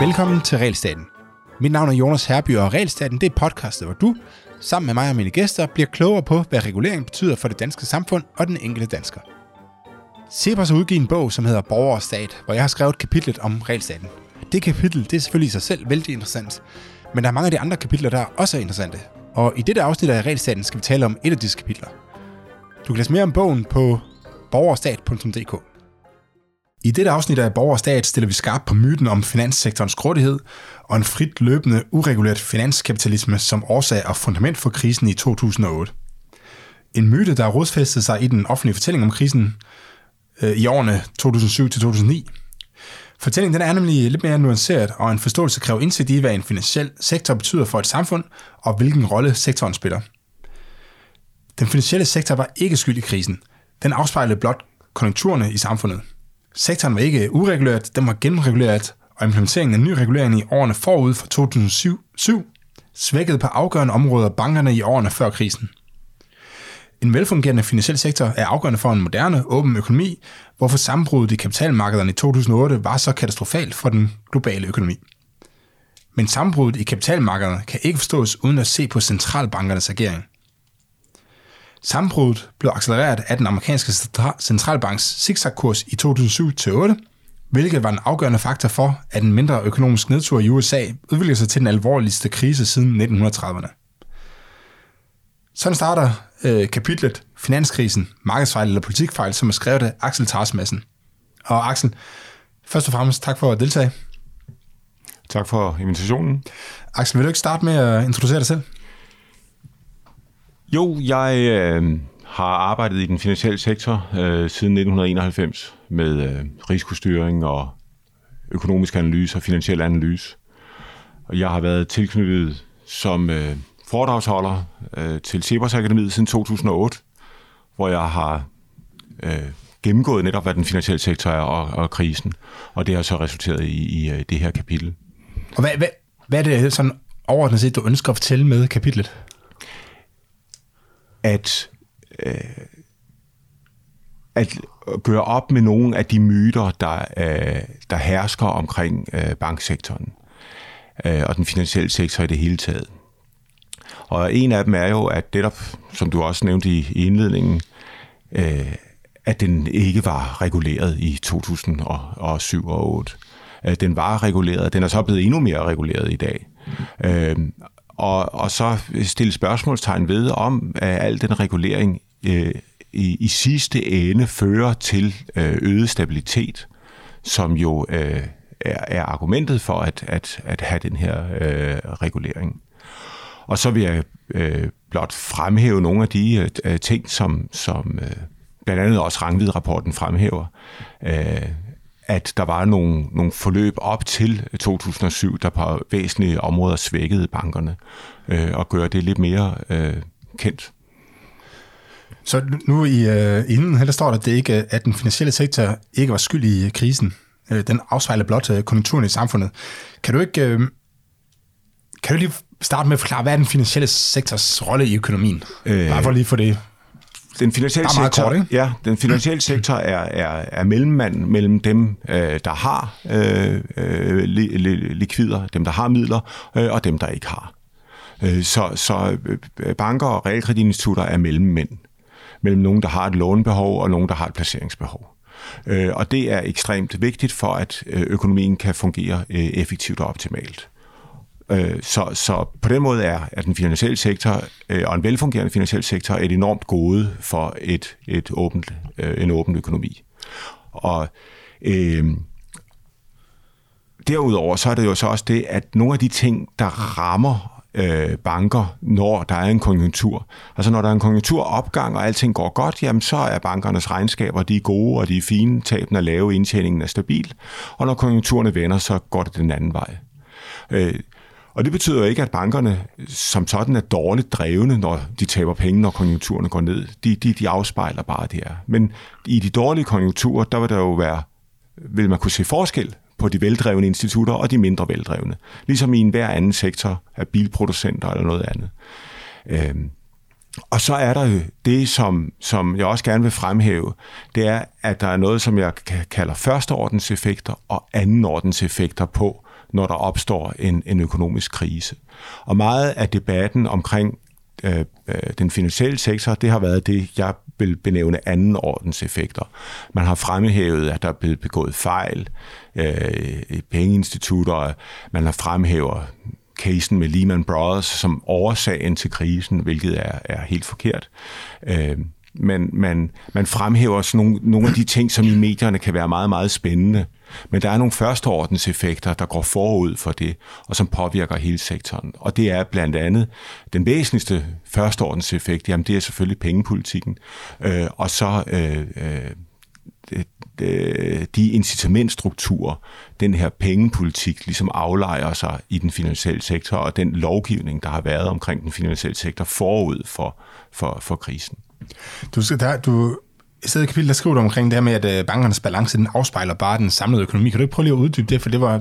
Velkommen til Realstaten. Mit navn er Jonas Herby, og Realstaten det er podcastet, hvor du, sammen med mig og mine gæster, bliver klogere på, hvad regulering betyder for det danske samfund og den enkelte dansker. Cepos har udgivet en bog, som hedder Borger og Stat, hvor jeg har skrevet kapitlet om Realstaten. Det kapitel det er selvfølgelig i sig selv vældig interessant, men der er mange af de andre kapitler, der også er interessante. Og i dette afsnit af Realstaten skal vi tale om et af disse kapitler. Du kan læse mere om bogen på borgerstat.dk. I dette afsnit af Borgerstat stiller vi skarpt på myten om finanssektorens grådighed og en frit løbende, ureguleret finanskapitalisme som årsag og fundament for krisen i 2008. En myte, der rodfæstede sig i den offentlige fortælling om krisen øh, i årene 2007-2009. Fortællingen den er nemlig lidt mere nuanceret, og en forståelse kræver indsigt i, hvad en finansiel sektor betyder for et samfund, og hvilken rolle sektoren spiller. Den finansielle sektor var ikke skyld i krisen. Den afspejlede blot konjunkturerne i samfundet. Sektoren var ikke ureguleret, den var gennemreguleret, og implementeringen af ny regulering i årene forud for 2007 svækkede på afgørende områder bankerne i årene før krisen. En velfungerende finansiel sektor er afgørende for en moderne, åben økonomi, hvorfor sammenbruddet i kapitalmarkederne i 2008 var så katastrofalt for den globale økonomi. Men sammenbruddet i kapitalmarkederne kan ikke forstås uden at se på centralbankernes agering. Sammenbruddet blev accelereret af den amerikanske centralbanks zigzag-kurs i 2007-2008, hvilket var en afgørende faktor for, at en mindre økonomisk nedtur i USA udviklede sig til den alvorligste krise siden 1930'erne. Sådan starter øh, kapitlet Finanskrisen, markedsfejl eller politikfejl, som er skrevet af Axel Tarsmassen. Og Axel, først og fremmest tak for at deltage. Tak for invitationen. Axel, vil du ikke starte med at introducere dig selv? Jo, jeg øh, har arbejdet i den finansielle sektor øh, siden 1991 med øh, risikostyring og økonomisk analyse og finansiel analyse. Og jeg har været tilknyttet som øh, foredragsholder øh, til Cepos Akademiet siden 2008, hvor jeg har øh, gennemgået netop, hvad den finansielle sektor er og, og krisen. Og det har så resulteret i, i øh, det her kapitel. Og hvad, hvad, hvad er det sådan overordnet set, du ønsker at fortælle med kapitlet? At, øh, at gøre op med nogle af de myter, der, øh, der hersker omkring øh, banksektoren øh, og den finansielle sektor i det hele taget. Og en af dem er jo, at netop, som du også nævnte i, i indledningen, øh, at den ikke var reguleret i 2007 og 2008. Øh, den var reguleret, den er så blevet endnu mere reguleret i dag. Øh, og, og så stille spørgsmålstegn ved, om at al den regulering øh, i, i sidste ende fører til øh, øget stabilitet, som jo øh, er, er argumentet for at, at, at have den her øh, regulering. Og så vil jeg øh, blot fremhæve nogle af de øh, ting, som, som øh, blandt andet også Rangvid-rapporten fremhæver. Øh, at der var nogle, nogle forløb op til 2007, der på væsentlige områder svækkede bankerne, øh, og gør det lidt mere øh, kendt. Så nu i øh, inden her der står der, at, det ikke, at den finansielle sektor ikke var skyld i krisen. Øh, den afspejler blot øh, konjunkturen i samfundet. Kan du ikke øh, kan du lige starte med at forklare, hvad er den finansielle sektors rolle i økonomien? Øh, Bare for lige for det den finansielle sektor, kort, ikke? Ja, den finansielle sektor er, er, er mellemmand mellem dem, øh, der har øh, øh, li, li, likvider, dem, der har midler, øh, og dem, der ikke har. Øh, så, så øh, banker og realkreditinstitutter er mellemmænd mellem nogen, der har et lånebehov, og nogen, der har et placeringsbehov. Øh, og det er ekstremt vigtigt for, at øh, økonomien kan fungere effektivt og optimalt. Øh, så, så på den måde er, er den finansielle sektor øh, og en velfungerende finansiel sektor et enormt gode for et, et åbent, øh, en åben økonomi. Og øh, derudover så er det jo så også det, at nogle af de ting, der rammer øh, banker, når der er en konjunktur. Altså når der er en konjunkturopgang, og alting går godt, jamen så er bankernes regnskaber, de er gode, og de er fine, tabene er lave, indtjeningen er stabil. Og når konjunkturerne vender, så går det den anden vej. Øh, og det betyder jo ikke, at bankerne som sådan er dårligt drevne, når de taber penge, når konjunkturerne går ned. De, de, de afspejler bare det her. Men i de dårlige konjunkturer, der vil der jo være, vil man kunne se forskel på de veldrevne institutter og de mindre veldrevne. Ligesom i enhver anden sektor af bilproducenter eller noget andet. Øhm, og så er der jo det, som, som jeg også gerne vil fremhæve, det er, at der er noget, som jeg kalder førsteordenseffekter og andenordenseffekter på, når der opstår en, en økonomisk krise. Og meget af debatten omkring øh, øh den finansielle sektor, det har været det, jeg vil benævne andenordenseffekter. Man har fremhævet, at der er blevet begået fejl øh, i pengeinstitutter. Man har fremhævet casen med Lehman Brothers som årsagen til krisen, hvilket er, er helt forkert. Øh, men man, man fremhæver sådan nogle, nogle af de ting, som i medierne kan være meget, meget spændende. Men der er nogle førsteordenseffekter, der går forud for det, og som påvirker hele sektoren. Og det er blandt andet den væsentligste førsteordenseffekt, jamen det er selvfølgelig pengepolitikken. Øh, og så øh, øh, de incitamentstrukturer, den her pengepolitik ligesom aflejer sig i den finansielle sektor, og den lovgivning, der har været omkring den finansielle sektor forud for, for, for krisen. Du, der, du, i stedet kapitel, der skriver du omkring det her med, at øh, bankernes balance, den afspejler bare den samlede økonomi. Kan du ikke prøve lige at uddybe det, for det var,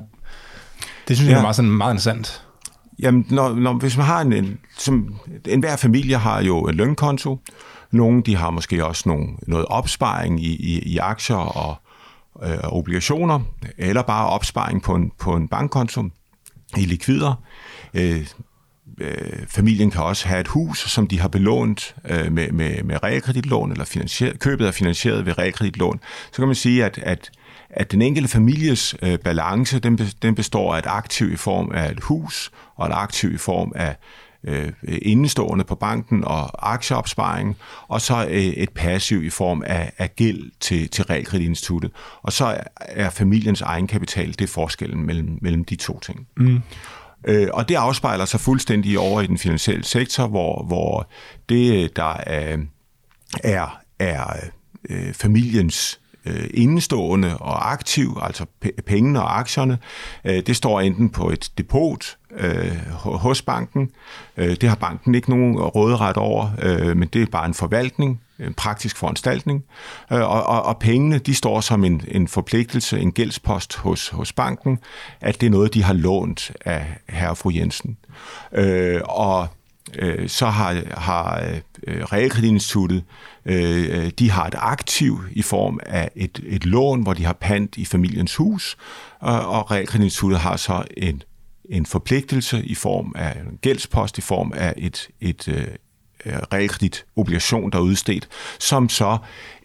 det synes ja. jeg var sådan meget interessant. Jamen, når, når, hvis man har en, en som, enhver familie har jo en lønkonto, nogle de har måske også nogle, noget opsparing i, i, i aktier og øh, obligationer, eller bare opsparing på en, på en bankkonto i likvider. Øh, øh, familien kan også have et hus, som de har belånt øh, med, med, med realkreditlån, eller finansieret, købet er finansieret ved realkreditlån. Så kan man sige, at, at, at den enkelte families øh, balance, den, den består af et aktiv i form af et hus, og et aktiv i form af øh, indestående på banken og aktieopsparing, og så øh, et passiv i form af, af gæld til, til realkreditinstituttet. Og så er familiens egenkapital, det er forskellen mellem, mellem de to ting. Mm. Øh, og det afspejler sig fuldstændig over i den finansielle sektor, hvor, hvor det, der er, er, er øh, familiens øh, indestående og aktiv, altså pengene og aktierne, øh, det står enten på et depot øh, hos banken. Øh, det har banken ikke nogen råderet over, øh, men det er bare en forvaltning, en praktisk foranstaltning. Øh, og, og, og pengene, de står som en, en forpligtelse, en gældspost hos, hos banken, at det er noget, de har lånt af herre og fru Jensen. Øh, og øh, så har, har øh, Realkreditinstituttet, øh, øh, de har et aktiv i form af et, et lån, hvor de har pant i familiens hus, og, og Realkreditinstituttet har så en, en forpligtelse i form af en gældspost, i form af et, et, øh, øh realkreditobligation, der er udstedt, som så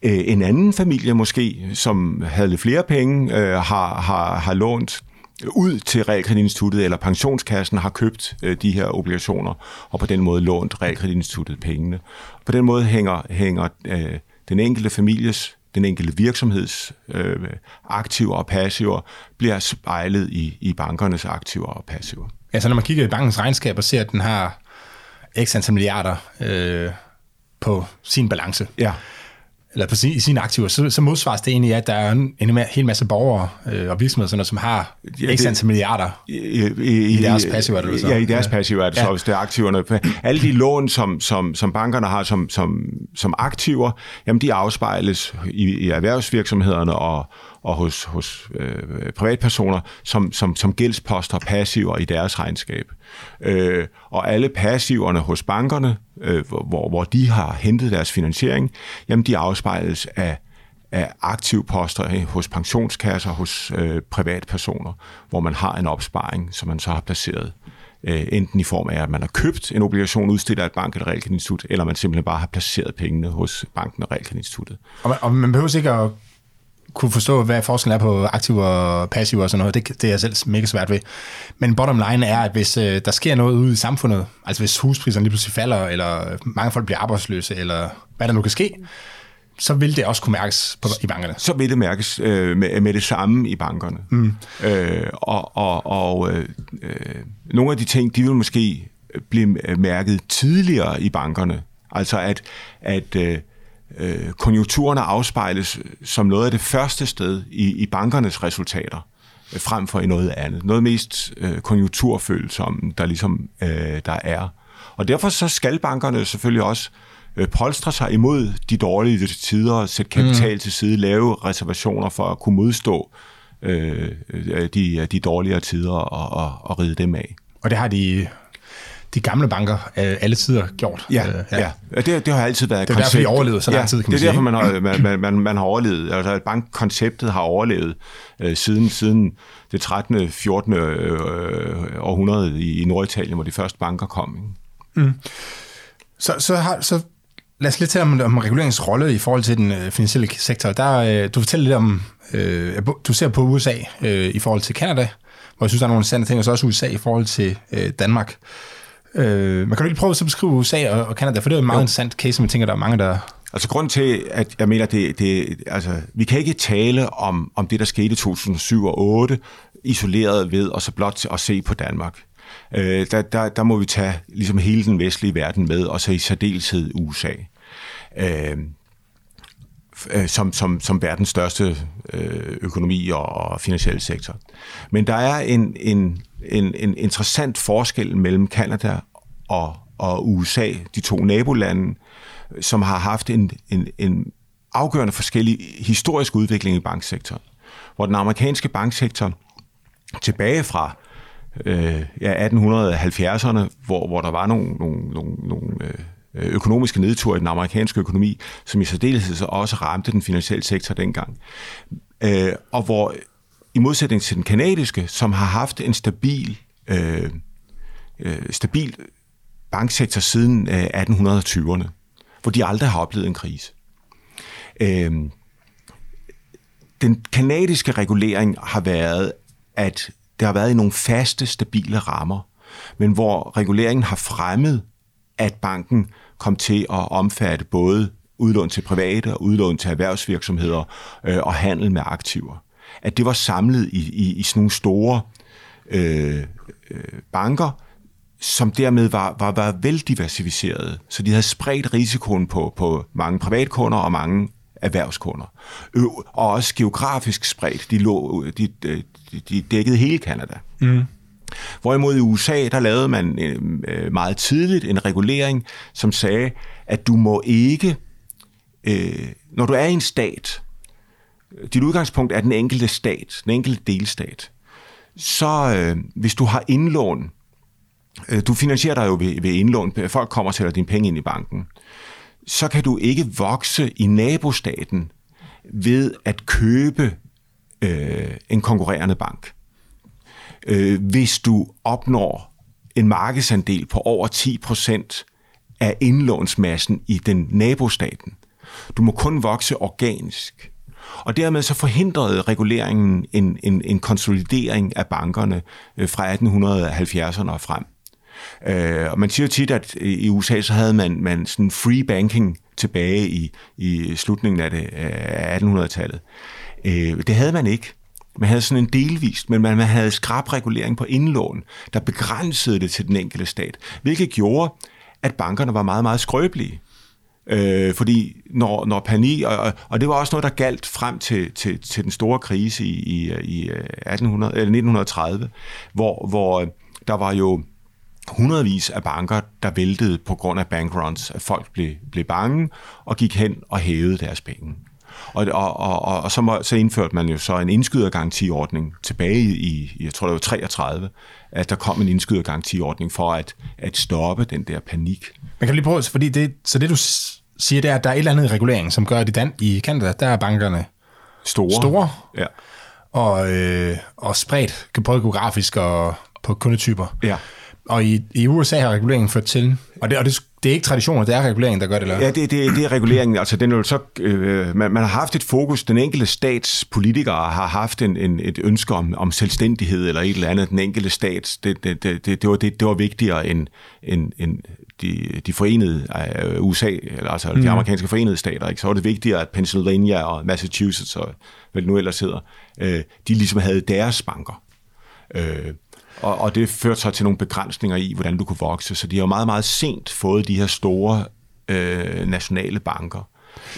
øh, en anden familie måske, som havde lidt flere penge, øh, har, har, har lånt ud til realkreditinstituttet eller pensionskassen har købt øh, de her obligationer, og på den måde lånt realkreditinstituttet pengene. På den måde hænger, hænger øh, den enkelte families, den enkelte virksomheds øh, aktiver og passiver bliver spejlet i, i bankernes aktiver og passiver. Altså når man kigger i bankens regnskab og ser, at den har x antal milliarder øh, på sin balance, ja eller på sin, i sine aktiver, så, så modsvares det egentlig, at der er en, en hel masse borgere øh, og virksomheder, sådan, som har ja, x antal milliarder i, i, i deres passiver. Eller så. Ja, i deres passiver er det ja. så, hvis det er aktiverne. Alle de lån, som, som, som bankerne har som, som, som aktiver, jamen de afspejles i, i erhvervsvirksomhederne og, og hos, hos øh, privatpersoner som, som, som gældsposter passiver i deres regnskab. Øh, og alle passiverne hos bankerne, øh, hvor, hvor de har hentet deres finansiering, jamen de afspejles af af aktivposter hos pensionskasser, hos øh, privatpersoner, hvor man har en opsparing, som man så har placeret øh, enten i form af, at man har købt en obligation udstedt af et bank eller realkreditinstitut, eller man simpelthen bare har placeret pengene hos banken og realkreditinstituttet. Og man, og man behøver ikke at kunne forstå, hvad forskellen er på aktiv og passiv og sådan noget. Det, det er jeg selv mega svært ved. Men bottom line er, at hvis øh, der sker noget ude i samfundet, altså hvis huspriserne lige pludselig falder, eller mange folk bliver arbejdsløse, eller hvad der nu kan ske, så vil det også kunne mærkes på, i bankerne. Så vil det mærkes øh, med, med det samme i bankerne. Mm. Øh, og og, og øh, øh nogle af de ting, de vil måske blive mærket tidligere i bankerne. Altså at, at øh, øh, konjunkturerne afspejles som noget af det første sted i, i bankernes resultater, øh, frem for i noget andet. Noget mest øh, konjunkturfølsomme, der ligesom øh, der er. Og derfor så skal bankerne selvfølgelig også øh, polstre sig imod de dårlige tider, sætte kapital mm. til side, lave reservationer for at kunne modstå øh, de, de dårligere tider og, og, og ride dem af. Og det har de de gamle banker øh, alle tider gjort. Ja, øh, ja. ja. Det, det har altid været Det er derfor, de overlevede så lang tid, kan man det er sige, derfor, man har, man, man, man, har overlevet. Altså, bankkonceptet har overlevet øh, siden, siden det 13. 14. Øh, århundrede i, i Norditalien, hvor de første banker kom. Ikke? Så, så, har, så lad os lidt tale om, om reguleringens rolle i forhold til den øh, finansielle sektor. Der, øh, du fortæller lidt om, øh, du ser på USA øh, i forhold til Canada, hvor jeg synes, der er nogle interessante ting, og så også USA i forhold til øh, Danmark. Øh, man kan du lige prøve at beskrive USA og, og Canada, for det er jo en meget jo. interessant case, som jeg tænker, der er mange, der... Altså grund til, at jeg mener, det, det, altså, vi kan ikke tale om, om det, der skete i 2007 og 2008, isoleret ved, og så blot at se på Danmark. Øh, der, der, der må vi tage ligesom hele den vestlige verden med, og så i særdeleshed USA. Øh, som, som, som verdens største øh, økonomi og, og finansielle sektor. Men der er en, en, en, en interessant forskel mellem Kanada og, og USA, de to nabolande, som har haft en, en, en afgørende forskellig historisk udvikling i banksektoren. Hvor den amerikanske banksektor tilbage fra øh, ja, 1870'erne, hvor, hvor der var nogle, nogle, nogle, nogle øh, økonomiske nedtur i den amerikanske økonomi, som i særdeleshed også ramte den finansielle sektor dengang. Øh, og hvor i modsætning til den kanadiske, som har haft en stabil, øh, øh, stabil banksektor siden øh, 1820'erne, hvor de aldrig har oplevet en krise. Øh, den kanadiske regulering har været, at det har været i nogle faste, stabile rammer, men hvor reguleringen har fremmet, at banken kom til at omfatte både udlån til private og udlån til erhvervsvirksomheder øh, og handel med aktiver. At det var samlet i, i, i sådan nogle store øh, øh, banker, som dermed var, var, var veldiversificerede. Så de havde spredt risikoen på, på mange privatkunder og mange erhvervskunder. Og også geografisk spredt. De, lå, de, de, de dækkede hele Kanada. Mm. Hvorimod i USA, der lavede man øh, meget tidligt en regulering, som sagde, at du må ikke, øh, når du er i en stat, dit udgangspunkt er den enkelte stat, den enkelte delstat, så øh, hvis du har indlån, øh, du finansierer dig jo ved, ved indlån, folk kommer og sætter dine penge ind i banken, så kan du ikke vokse i nabostaten ved at købe øh, en konkurrerende bank. Øh, hvis du opnår en markedsandel på over 10% af indlånsmassen i den nabostaten. Du må kun vokse organisk. Og dermed så forhindrede reguleringen en, en, en konsolidering af bankerne øh, fra 1870'erne og frem. Øh, og man siger jo tit, at i USA så havde man, man sådan free banking tilbage i, i slutningen af, det, af 1800-tallet. Øh, det havde man ikke. Man havde sådan en delvist, men man, man havde skrabregulering på indlån, der begrænsede det til den enkelte stat, hvilket gjorde, at bankerne var meget, meget skrøbelige. Øh, fordi når, når panik, og, og det var også noget, der galt frem til, til, til den store krise i, i, i øh, 1800, eller 1930, hvor, hvor øh, der var jo hundredvis af banker, der væltede på grund af bankruns, at folk blev, blev bange og gik hen og hævede deres penge. Og, og, og, og så, må, så indførte man jo så en indskydergarantiordning tilbage i, jeg tror det var 33, at der kom en indskydergarantiordning for at, at stoppe den der panik. Man kan lige prøve, fordi det, så det du siger, det er, at der er et eller andet regulering, som gør, at i, Dan, i Canada, der er bankerne store, store ja. og, øh, og spredt, både geografisk og på kundetyper. Ja. Og i, i USA har reguleringen ført til, og det, og det, det er ikke traditioner, det er reguleringen, der gør det, eller? Ja, det, det, det er reguleringen. Altså, den er så, øh, man, man har haft et fokus, den enkelte stats politikere har haft en, en, et ønske om, om selvstændighed eller et eller andet. Den enkelte stat, det, det, det, det, var, det, det var vigtigere end, end, end de, de forenede uh, USA, eller altså mm. de amerikanske forenede stater. Ikke? Så var det vigtigere, at Pennsylvania og Massachusetts og hvad det nu ellers hedder, øh, de ligesom havde deres banker. Øh, og, og det førte sig til nogle begrænsninger i, hvordan du kunne vokse. Så de har jo meget, meget sent fået de her store øh, nationale banker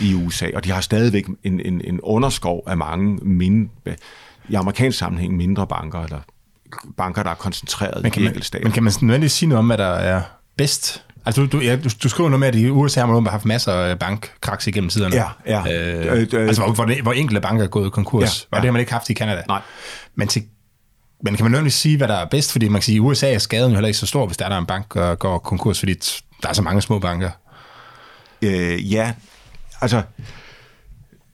i USA, og de har stadigvæk en, en, en underskov af mange mindre, i amerikansk sammenhæng mindre banker, eller banker, der er koncentreret men i enkelte stater. Men kan man nødvendigvis sige noget om, hvad der er bedst? Altså, du, du, ja, du, du skriver noget med, at i USA har man haft masser af bankkraks igennem tiderne. Ja, ja. Øh, øh, altså, hvor, hvor, hvor enkelte banker er gået konkurs. Ja, ja. Og det har man ikke haft i Canada. Nej. Men til Men kan man nødvendigvis sige, hvad der er bedst? Fordi man kan sige, at i USA er skaden jo heller ikke så stor, hvis der er en bank, der går konkurs, fordi der er så mange små banker. Øh, ja, altså,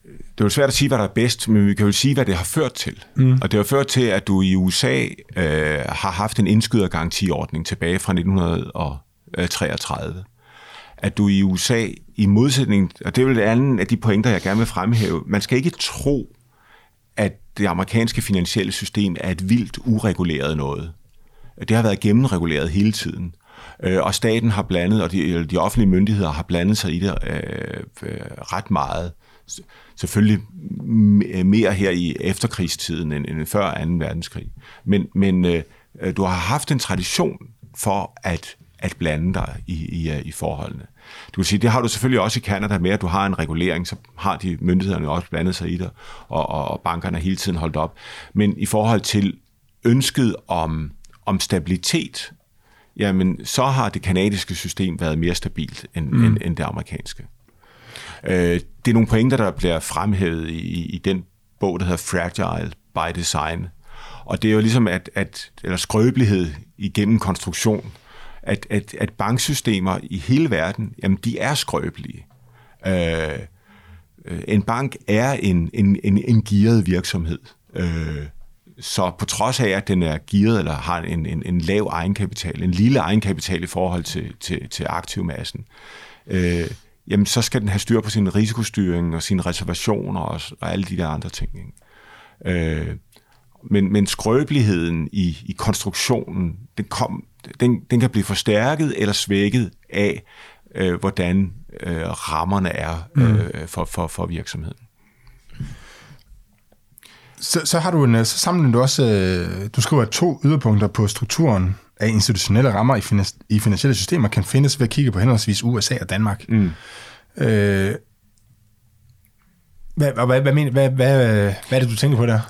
det er jo svært at sige, hvad der er bedst, men vi kan jo sige, hvad det har ført til. Mm. Og det har ført til, at du i USA øh, har haft en indskydergarantiordning tilbage fra Øh, 33. At du i USA, i modsætning, og det er vel det andet af de pointer, jeg gerne vil fremhæve, man skal ikke tro, at det amerikanske finansielle system er et vildt ureguleret noget. Det har været gennemreguleret hele tiden. Øh, og staten har blandet, og de, de offentlige myndigheder har blandet sig i det øh, øh, ret meget. Selvfølgelig øh, mere her i efterkrigstiden end, end før 2. verdenskrig. Men, men øh, du har haft en tradition for at, at blande dig i, i, øh, i forholdene. Du kan sige, det har du selvfølgelig også i Canada med, at du har en regulering, så har de myndighederne også blandet sig i det, og, og, og bankerne har hele tiden holdt op. Men i forhold til ønsket om, om stabilitet, jamen så har det kanadiske system været mere stabilt end, mm. end, end det amerikanske. Øh, det er nogle pointer, der bliver fremhævet i, i den bog, der hedder Fragile by Design. Og det er jo ligesom, at, at eller skrøbelighed igennem konstruktion, at, at, at banksystemer i hele verden, jamen de er skrøbelige. Øh, øh, en bank er en, en, en, en gearet virksomhed. Øh, så på trods af, at den er gearet eller har en, en, en lav egenkapital, en lille egenkapital i forhold til, til, til aktivmassen, øh, jamen så skal den have styr på sin risikostyring og sine reservationer og, og alle de der andre ting. Ikke? Øh, men, men skrøbeligheden i, i konstruktionen, den, kom, den, den kan blive forstærket eller svækket af, øh, hvordan øh, rammerne er mm. øh, for, for, for virksomheden. Så, så har du en, så samler du også, øh, du skriver, to yderpunkter på strukturen af institutionelle rammer i, finans, i finansielle systemer kan findes ved at kigge på henholdsvis USA og Danmark. Mm. Øh, hvad, hvad, hvad, hvad, hvad, hvad, hvad er det, du tænker på der?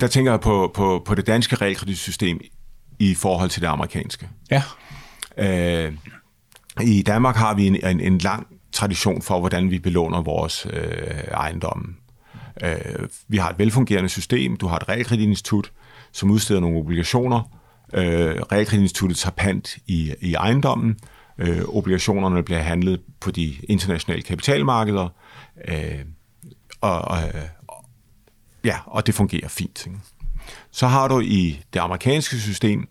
Der tænker jeg på, på, på det danske realkreditsystem i forhold til det amerikanske. Ja. Øh, I Danmark har vi en, en, en lang tradition for, hvordan vi belåner vores øh, ejendomme. Øh, vi har et velfungerende system. Du har et realkreditinstitut, som udsteder nogle obligationer. Øh, realkreditinstituttet tager pant i, i ejendommen. Øh, obligationerne bliver handlet på de internationale kapitalmarkeder. Øh, og, og, ja, og det fungerer fint. Ikke? Så har du i det amerikanske system,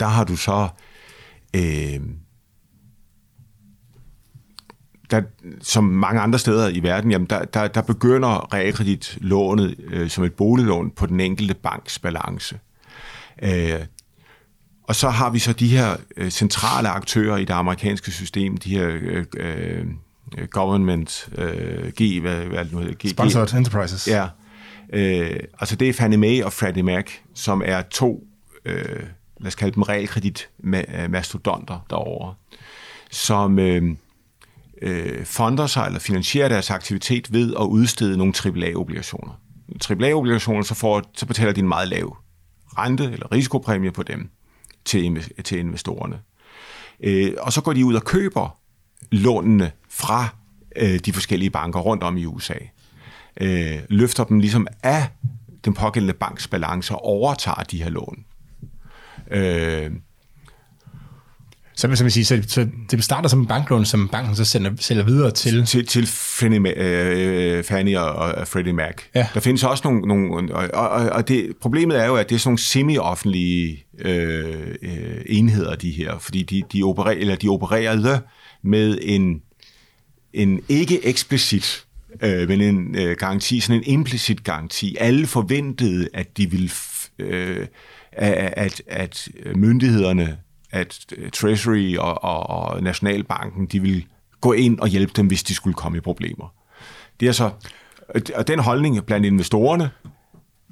der har du så øh, der, som mange andre steder i verden, jamen der, der, der begynder realkreditlånet øh, som et boliglån på den enkelte banks balance. Øh, og så har vi så de her øh, centrale aktører i det amerikanske system, de her øh, øh, government, øh, G, hvad, hvad det nu hedder? G, Sponsored G, Enterprises. Ja. Øh, altså det er Fannie Mae og Freddie Mac, som er to, øh, lad os kalde dem realkreditmastodonter derovre, som... Øh, øh, fonder sig eller finansierer deres aktivitet ved at udstede nogle AAA-obligationer. AAA-obligationer, så, får, så betaler de en meget lav rente eller risikopræmie på dem til, til investorerne. Øh, og så går de ud og køber lånene fra øh, de forskellige banker rundt om i USA. Øh, løfter dem ligesom af den pågældende banks balance og overtager de her lån. Øh, så, så, man sige, så, så det starter som en banklån, som banken så sender, sælger videre til... Til, til Fannie, øh, Fannie og, og Freddie Mac. Ja. Der findes også nogle... nogle og, og, og det, problemet er jo, at det er sådan nogle semi-offentlige øh, øh, enheder, de her, fordi de, de, opererer, eller de opererede med en, en ikke eksplicit øh, men en øh, garanti, sådan en implicit garanti. Alle forventede, at de ville, øh, at, at myndighederne at øh, Treasury og, og, og Nationalbanken, de vil gå ind og hjælpe dem, hvis de skulle komme i problemer. Det er så, og den holdning blandt investorerne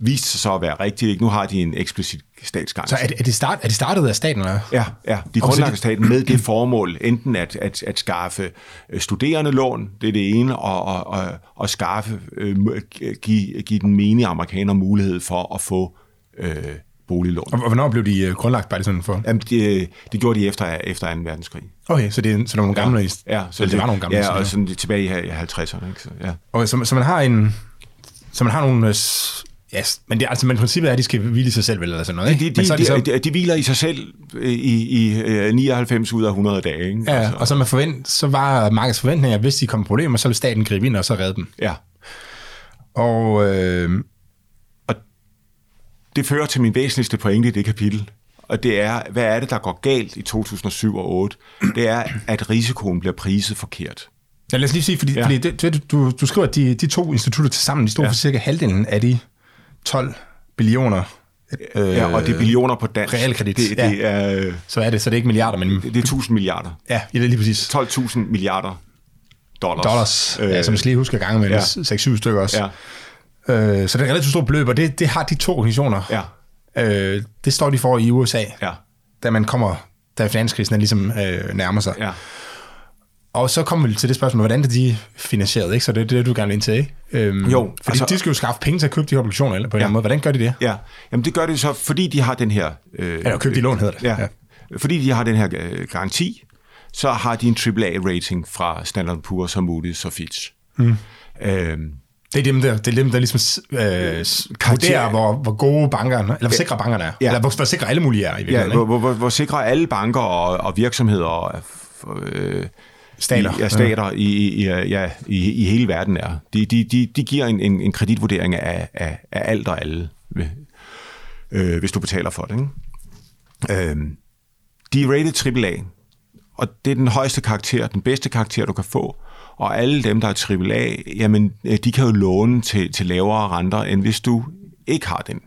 viste sig så at være rigtig. Ikke? Nu har de en eksplicit statsgaranti. Så er det, er det, start, er det startet af staten? Eller? Ja, ja, de grundlagde staten med det formål, enten at, at, at skaffe øh, studerende lån, det er det ene, og, og, og, og skaffe, øh, give, give den menige amerikaner mulighed for at få øh, boliglån. Og hvornår blev de øh, grundlagt, bare det sådan for? Jamen, det, det gjorde de efter, efter 2. verdenskrig. Okay, så det er, så nogle gamle... Ja, ja så det, det, var nogle gamle. Ja, og sådan tilbage i 50'erne. Ikke? Så, ja. Okay, så, så man har en... Så man har nogle, øh, Yes, men, det, altså, men princippet er, at de skal hvile i sig selv, eller sådan noget, ikke? De, de, men så er de, så, de, de hviler i sig selv i, i, i 99 ud af 100 dage. Ikke? ja, altså. og så, man forvent, så var markedets forventninger, at hvis de kommer problemer, så vil staten gribe ind og så redde dem. Ja. Og øh, Det fører til min væsentligste pointe i det kapitel, og det er, hvad er det, der går galt i 2007 og 2008? Det er, at risikoen bliver priset forkert. ja, lad os lige sige, fordi, ja. Fordi det, du, du skriver, at de, de to institutter til sammen, de stod. Ja. for cirka halvdelen af de 12 billioner. Øh, Ja, og det er billioner på dansk. realkredit, Det, ja. det, er, øh, Så er det, så det er ikke milliarder, men det, det er 1000 milliarder. ja, det er lige præcis 12.000 milliarder dollars. dollars, øh, ja, som jeg lige huske at gange med ja. ja. 6-7 stykker også. Ja, Øh, så det er relativt stort beløb, og det, det har de to organisationer. ja, Øh, det står de for i USA, ja, da man kommer, da finanskrisen er ligesom øh, nærmer sig. ja. Og så kommer vi til det spørgsmål, hvordan er de finansieret, ikke? Så det er det, du gerne vil ind til, ikke? Øhm, Jo, Fordi altså- de skal jo skaffe penge til at købe de her obligationer, eller på en Ja. måde. Hvordan gør de det? Ja, jamen det gør det så, fordi de har den her... Øh, Eller købe de lån, hedder det. Ja, ja. Fordi de har den her øh, garanti, så har de en AAA-rating fra Standard Poor's og Moody's og Fitch. Mm. Øhm, Det er dem, der, det er dem, der ligesom øh, vurderer, hvor, hvor gode bankerne, eller hvor sikre bankerne er. Ja. Eller hvor, hvor sikre alle mulige er i ja, virkeligheden. hvor, ikke? hvor, hvor, hvor sikrer alle banker og, og virksomheder øh, øh, Stater. I, ja, stater i, i, ja, i, i hele verden er. De, de, de, de giver en, en, en kreditvurdering af, af, af alt og alle, øh, hvis du betaler for det. Ikke? Øh, de er rated AAA, og det er den højeste karakter, den bedste karakter, du kan få. Og alle dem, der er AAA, jamen, øh, de kan jo låne til, til lavere renter, end hvis du ikke har den,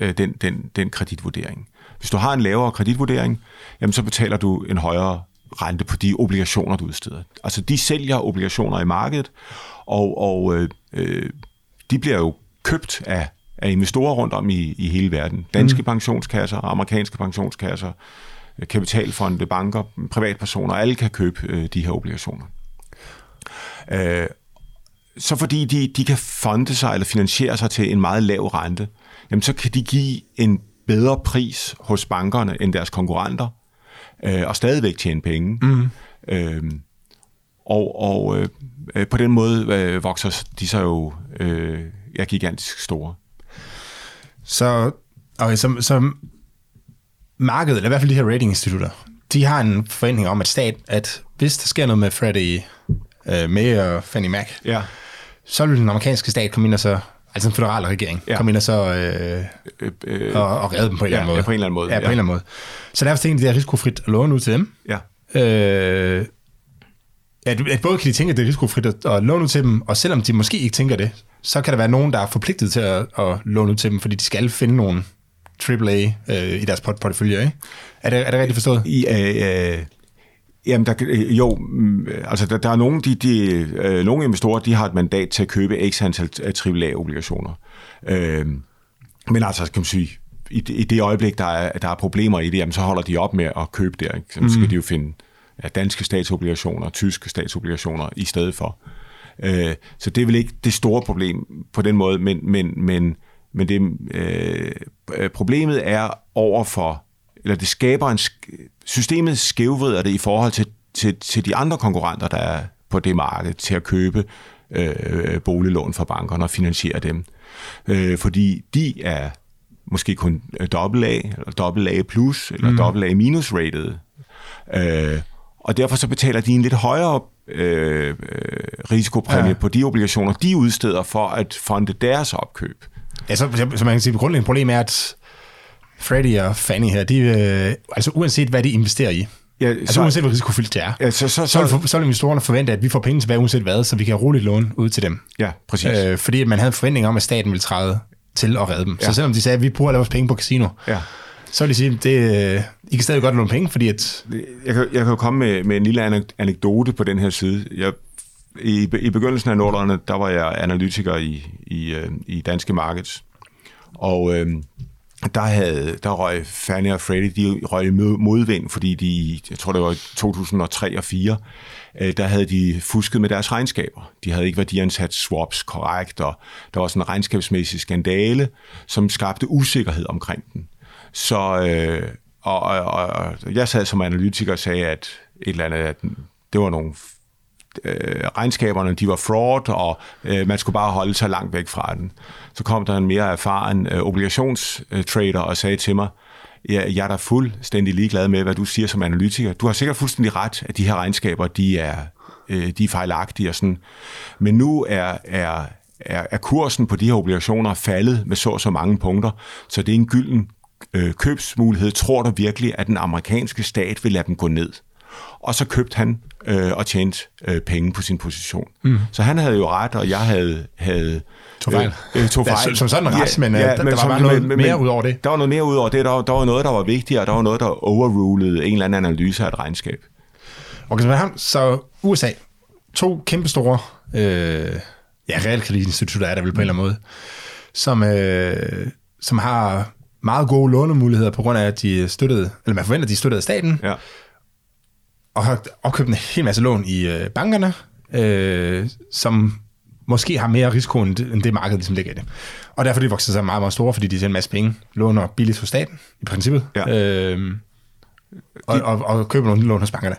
øh, den, den, den kreditvurdering. Hvis du har en lavere kreditvurdering, jamen, så betaler du en højere rente på de obligationer, du udsteder. Altså, de sælger obligationer i markedet, og, og øh, øh, de bliver jo købt af, af investorer rundt om i, i hele verden. Danske mm. pensionskasser, amerikanske pensionskasser, øh, kapitalfonde, banker, privatpersoner, alle kan købe øh, de her obligationer. Øh, så fordi de, de kan fonde sig eller finansiere sig til en meget lav rente, jamen så kan de give en bedre pris hos bankerne end deres konkurrenter, øh, og stadigvæk tjene penge. Mm. Øh, og og øh, på den måde øh, vokser de så jo øh, ja, gigantisk store. Så, okay, så, så markedet, eller i hvert fald de her ratinginstitutter, de har en forventning om, at stat, at hvis der sker noget med Freddie øh, May og Fannie Mac, Ja. så vil den amerikanske stat komme ind og så, altså den føderale regering, ja. Komme ind og så øh, Øh, øh, og, og redde dem på en Ja, eller anden måde. ja, på en eller anden måde, Ja, på ja. en eller anden måde. Så derfor tænker de, det er risikofrit at låne ud til dem. ja. Øh, du- at både kan de tænke, at det er risikofrit at, at låne ud til dem, og selvom de måske ikke tænker det, så kan der være nogen, der er forpligtet til at, at låne ud til dem, fordi de skal finde nogle AAA øh, i deres port- portefølje, ikke? Er det, er det rigtigt forstået? I, øh, øh, jamen, der, øh, jo, mm, altså der, der er nogle, de, de, øh, nogle investorer, de har et mandat til at købe x antal AAA-obligationer. Øh, men altså, kan man sige, i, det- i det øjeblik, der er, der er problemer i det, jamen, så holder de op med at købe det. Ikke? Så mm. skal de jo finde ja, danske statsobligationer, tyske statsobligationer i stedet for. Øh, så det er vel ikke det store problem på den måde, men, men, men, men det, øh, øh, problemet er over for, eller det skaber en, systemet skævvrider det i forhold til, til, til de andre konkurrenter, der er på det marked, til at købe øh, boliglån fra bankerne og finansiere dem. Øh, fordi de er måske kun AA, eller AA plus, eller mm. AA minus rated. Øh, og derfor så betaler de en lidt højere øh, øh, risikopræmie ja. på de obligationer, de udsteder for at fonde deres opkøb. Ja, så, så man kan sige, at grundlæggende problem er, at Freddie og Fannie her, de, øh, altså uanset hvad de investerer i, Ja, altså så, uanset hvor risikofyldt det er, ja, så, så, så, vil, så, for- så vil investorerne forvente, at vi får penge tilbage uanset hvad, så vi kan roligt låne ud til dem. ja, præcis. Øh, fordi man havde en forventning om, at staten ville træde til at redde dem. Ja. Så selvom de sagde, at vi bruger alle vores penge på casino, ja. så vil de sige, at det, øh, I kan stadig godt låne penge, fordi at... Jeg kan, jeg kan jo komme med, med en lille anek- anekdote på den her side. Jeg, i, I begyndelsen af nullerne, der var jeg analytiker i, i, øh, i danske markets. Og øh, der, havde, der røg Fannie og Freddie, de røg modvind, fordi de, jeg tror det var i 2003 og 2004, øh, der havde de fusket med deres regnskaber. De havde ikke værdiansat swaps korrekt, og der var sådan en regnskabsmæssig skandale, som skabte usikkerhed omkring den. Så, øh, og, og, og jeg sad som analytiker og sagde, at et eller andet, at det var nogle øh, regnskaberne de var fraud, og øh, man skulle bare holde sig langt væk fra den. Så kom der en mere erfaren øh, obligationstrader og sagde til mig, jeg, jeg er da fuldstændig ligeglad med, hvad du siger som analytiker. Du har sikkert fuldstændig ret, at de her regnskaber, de er, øh, de er fejlagtige og sådan. Men nu er, er, er, er kursen på de her obligationer faldet med så og så mange punkter, så det er en gylden øh, købsmulighed. Tror du virkelig, at den amerikanske stat vil lade dem gå ned? Og så købte han øh, og tjente øh, penge på sin position. Mm. Så han havde jo ret, og jeg havde... havde Tog fejl. Øh, øh, tog fejl. Ja, som sådan en ret, men, ja, der, men der var bare noget men, mere ud over det. Der var noget mere ud over det. Der, der var noget, der var vigtigere. Der var noget, der overrulede en eller anden analyse af et regnskab. Okay, så, ham, så USA, to kæmpestore øh, ja, realkreditinstitutter er der vel på en eller anden måde, som, øh, som har meget gode lånemuligheder på grund af, at de støttede, eller man forventer, at de støttede staten, Ja. Og har opkøbt en hel masse lån i øh, bankerne, øh, som måske har mere risiko end det, end det marked, ligesom ligger i det. Og derfor er de vokset sig meget, meget store, fordi de tjener en masse penge, låner billigt hos staten, i princippet, Ja. øh, og, og, og køber nogle lån hos bankerne.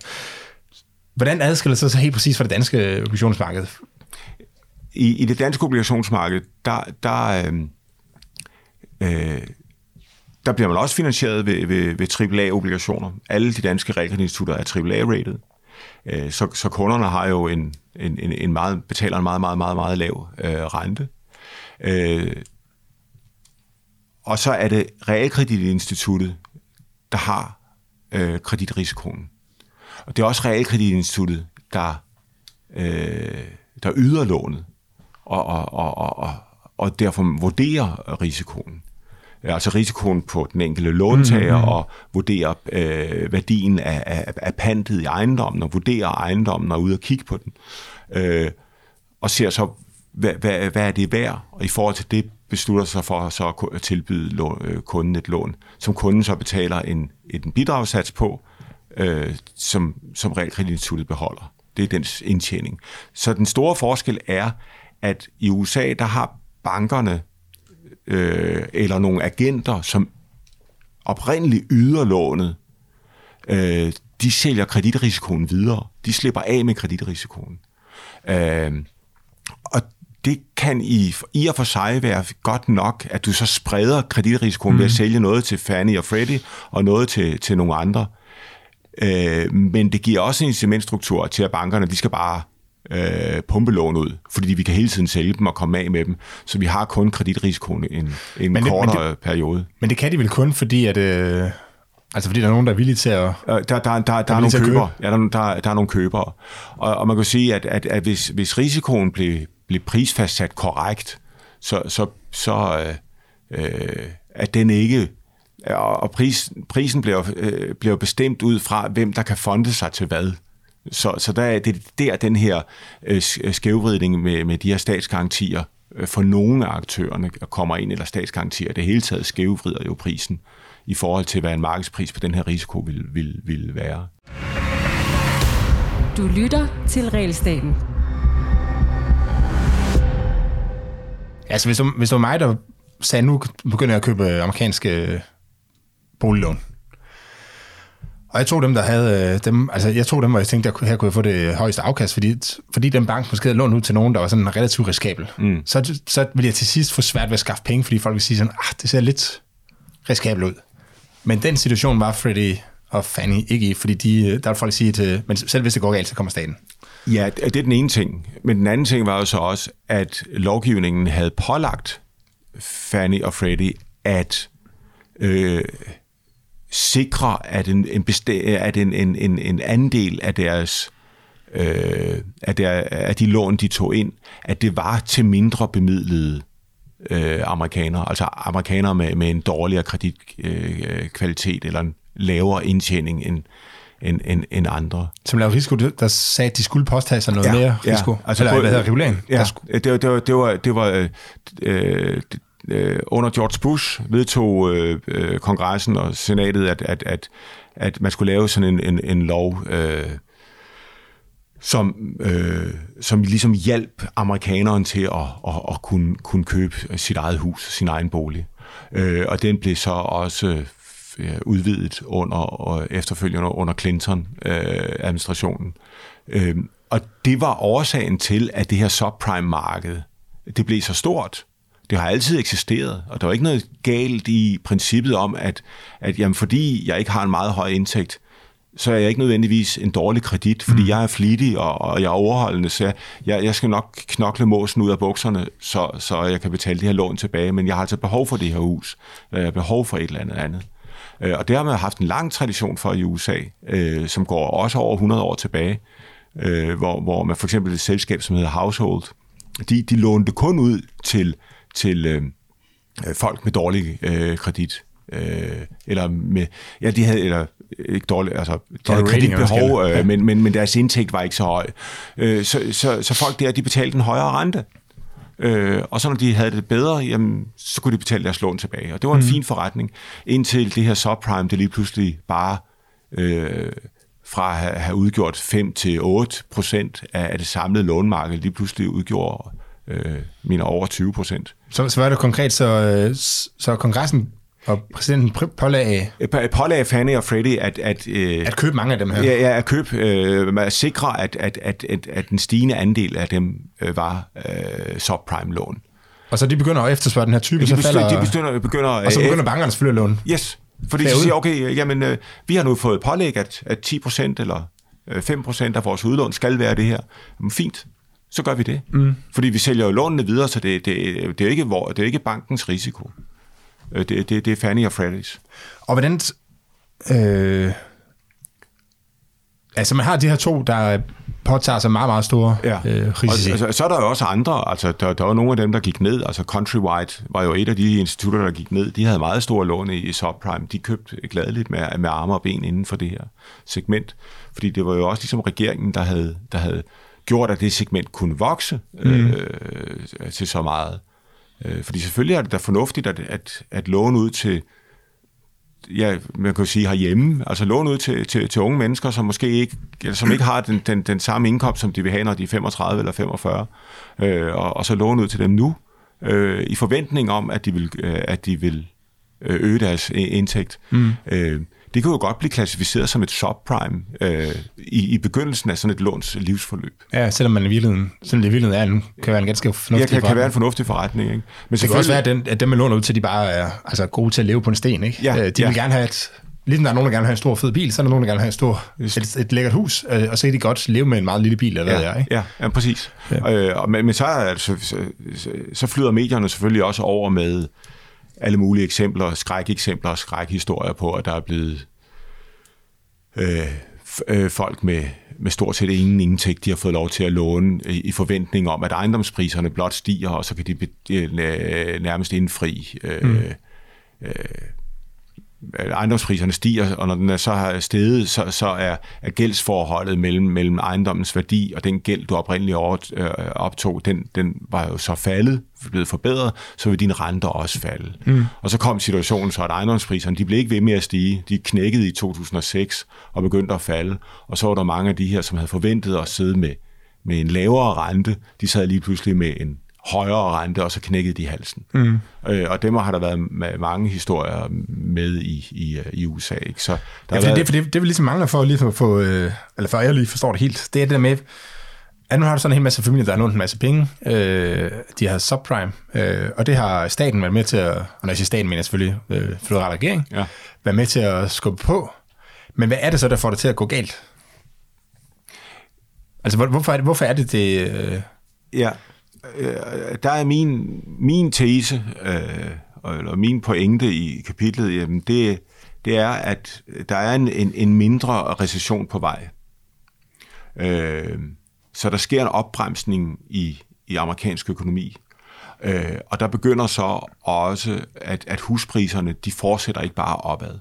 Hvordan adskiller det sig så helt præcis fra det danske obligationsmarked? I, I det danske obligationsmarked, der, der, øh, øh, der bliver man også finansieret ved, ved, ved AAA-obligationer. Alle de danske realkreditinstitutter er AAA-rated. Øh, så, så kunderne har jo en, en, en, en meget, betaler en meget, meget, meget, meget lav øh, rente. Øh, og så er det realkreditinstituttet, der har øh, kreditrisikoen. Og det er også realkreditinstituttet, der, øh, der yder lånet, og, og, og, og, og derfor vurderer risikoen. Altså risikoen på den enkelte låntager, mm-hmm. og vurderer øh, værdien af, af, af pantet i ejendommen, og vurderer ejendommen og er ude og kigge på den. Øh, og ser så, hvad, hvad, hvad er det værd, og i forhold til det beslutter sig for så at tilbyde lån, øh, kunden et lån, som kunden så betaler en, en bidragssats på, øh, som, som realkreditinstituttet beholder. Det er dens indtjening. Så den store forskel er, at i USA, der har bankerne øh, eller nogle agenter, som oprindeligt yder lånet, øh, de sælger kreditrisikoen videre. De slipper af med kreditrisikoen. Øh, og det kan i, i og for sig være godt nok, at du så spreder kreditrisikoen mm. ved at sælge noget til Fannie og Freddie, og noget til, til nogle andre. Øh, men det giver også en incitamentstruktur til, at bankerne, de skal bare øh, pumpe lån ud, fordi vi kan hele tiden sælge dem og komme af med dem, så vi har kun kreditrisikoen en, en Men det- kortere men det- periode. Men det kan de vel kun, fordi at... Øh, altså fordi der er nogen, der er villige til at... Øh, Der, der, der, der, der er nogle købere. Ja, der, der, der er nogle købere. Og, og man kan sige, at, at, at hvis, hvis risikoen blev, blev prisfastsat korrekt, så, så, så øh, øh, at den ikke... Og og pris, prisen bliver, øh, bliver bestemt ud fra, hvem der kan fonde sig til hvad. Så, så der er det der den her øh, skævvridning med, med de her statsgarantier øh, for nogle af aktørerne kommer ind, eller statsgarantier, det hele taget skævvrider jo prisen i forhold til, hvad en markedspris på den her risiko vil, vil, vil være. Du lytter til Realstaten. Altså hvis, du, hvis det var mig, der sagde, nu begynder jeg at købe amerikanske boliglån. Og jeg tog dem, der havde øh, dem, altså jeg tog dem, hvor jeg tænkte, at her kunne jeg få det højeste afkast, fordi, fordi den bank måske havde lånt ud til nogen, der var sådan relativt riskabel. Mm. Så, så ville jeg til sidst få svært ved at skaffe penge, fordi folk vil sige sådan, ah, det ser lidt riskabelt ud. Men den situation var Freddie og Fannie ikke i, fordi de, der vil folk sige til, men selv hvis det går galt, så kommer staten. Ja, det er den ene ting. Men den anden ting var jo så også, at lovgivningen havde pålagt Fannie og Freddie at øh, sikre, at en, en, besta- at en, en, en, en andel af deres øh, af, der, af de lån, de tog ind, at det var til mindre bemidlede øh, amerikanere, altså amerikanere med, med en dårligere kreditkvalitet øh, eller en lavere indtjening end, end, end, end andre. Som lavede risiko, der sagde, at de skulle påtage sig noget ja, mere risiko. Ja, altså, Eller både- hvad hedder regulering? Ja, Der skulle, det, det, var, det var, det var øh, øh, under George Bush vedtog øh, øh, kongressen og senatet, at, at, at, at man skulle lave sådan en, en, en lov, øh, som, øh, som ligesom hjalp amerikaneren til at, at, at kunne, kunne købe sit eget hus, sin egen bolig. Øh, og den blev så også øh, udvidet under og efterfølgende under Clinton-administrationen. Øh, øh, og det var årsagen til, at det her subprime-marked, det blev så stort. Det har altid eksisteret, og der var ikke noget galt i princippet om, at, at jamen, fordi jeg ikke har en meget høj indtægt, så er jeg ikke nødvendigvis en dårlig kredit, fordi mm. jeg er flittig, og, og jeg er overholdende, så jeg, jeg skal nok knokle måsen ud af bukserne, så, så jeg kan betale det her lån tilbage, men jeg har altså behov for det her hus, jeg har behov for et eller andet andet. Øh, og det har man haft en lang tradition for i USA, øh, som går også over 100 år tilbage, øh, hvor, hvor man for eksempel et selskab, som hedder Household, de, de lånte kun ud til, til øh, folk med dårlig øh, kredit. Øh, eller med, ja, de havde, eller ikke dårligt, altså, havde kreditbehov, øh, men, men, men deres indtægt var ikke så høj. Øh, så, så, så folk der, de betalte en højere rente. Øh, og så når de havde det bedre, jamen, så kunne de betale deres lån tilbage. Og det var en mm. fin forretning, indtil det her subprime, det lige pludselig bare øh, fra at have, have udgjort 5 til 8 procent af, af det samlede lånmarked, lige pludselig udgjorde øh, mine over 20 procent. Så, så var det konkret, så, øh, så kongressen og præsidenten pålagde... Pålagde Fannie og Freddie at... At, øh, at købe mange af dem her. Ja, ja at købe... Øh, at sikre, at, at, at, at, at den stigende andel af dem øh, var øh, subprime-lån. Og så de begynder at efterspørge den her type, de så falder... De begynder, begynder, og så begynder bankerne selvfølgelig at låne. Yes. Fordi de siger, okay, jamen, øh, vi har nu fået pålæg, at, at 10% eller 5% øh, af vores udlån skal være det her. Men fint, så gør vi det. Mm. Fordi vi sælger jo lånene videre, så det, det, det, er ikke, hvor, det er ikke bankens risiko. Øh, det, det, det er Fannie og Freddy's. Og hvordan... Øh, altså man har de her to, der påtager sig meget, meget store ja. øh, risici. Og, altså, så er der jo også andre, altså der, der var nogle af dem, der gik ned, altså Countrywide var jo et af de institutter, der gik ned, de havde meget store lån i, i subprime, de købte gladeligt med, med arme og ben inden for det her segment, fordi det var jo også ligesom regeringen, der havde, der havde gjort, at det segment kunne vokse mm. øh, til så meget. Øh, fordi selvfølgelig er det da fornuftigt at, at, at låne ud til, ja, man kan jo sige herhjemme, altså låne ud til, til, til unge mennesker, som måske ikke, eller som ikke har den, den, den samme indkomst, som de vil have, når de er 35 eller 45, øh, og, og så låne ud til dem nu, øh, i forventning om, at de vil, øh, at de vil øh, øge deres indtægt. Mm. Øh, det kan jo godt blive klassificeret som et subprime øh, i, i begyndelsen af sådan et låns livsforløb. Ja, selvom man i virkeligheden, selvom det i virkeligheden er en, kan være en ganske fornuftig ja, kan, kan være en fornuftig forretning. Ikke? Men det kan også være, at, den, at dem, man låner ud til, de bare er altså, gode til at leve på en sten. Ikke? Ja, øh, de ja. vil gerne have et, Ligesom der er nogen, der gerne vil have en stor fed bil, så er der nogen, der gerne vil have en stor, et, et lækkert hus, øh, og så kan de godt leve med en meget lille bil, eller ja, hvad jeg, ikke? Ja, ja præcis. Ja. Øh, og, men, men så, altså, så, så, så flyder medierne selvfølgelig også over med alle mulige eksempler, skrækeksempler og skrækhistorier på, at der er blevet øh, øh, folk med, med stort set ingen indtægt, de har fået lov til at låne i, i forventning om, at ejendomspriserne blot stiger, og så kan de be, øh, nærmest indfri øh, mm. øh, ejendomspriserne stiger, og når den er så har steget, så, så er, er gældsforholdet mellem, mellem ejendommens værdi og den gæld, du oprindeligt over, øh, optog, den, den var jo så faldet, blevet forbedret, så vil dine renter også falde. Mm. Og så kom situationen så, at ejendomspriserne, de blev ikke ved med at stige. De knækkede i 2006 og begyndte at falde. Og så var der mange af de her, som havde forventet at sidde med, med en lavere rente, de sad lige pludselig med en højere rente, og så knækkede de halsen. Mm. Øh, og dem har der været mange historier med i, i, i USA. Ikke? Så der ja, været... det, for det, det vil ligesom mangler for, lige for, for, øh, eller for jeg lige forstår det helt, det er det der med, at nu har du sådan en hel masse familier, der har lånt en masse penge. Øh, de har subprime, øh, og det har staten været med til at, og når jeg siger staten, mener jeg selvfølgelig øh, føderal regering, ja. været med til at skubbe på. Men hvad er det så, der får det til at gå galt? Altså, hvorfor er det, hvorfor er det, det øh... Ja, øh, der er min, min tese, øh, eller min pointe i kapitlet, jamen det, det er, at der er en, en, en mindre recession på vej. Øh, så der sker en opbremsning i, i amerikansk økonomi. Øh, og der begynder så også, at, at huspriserne, de fortsætter ikke bare opad.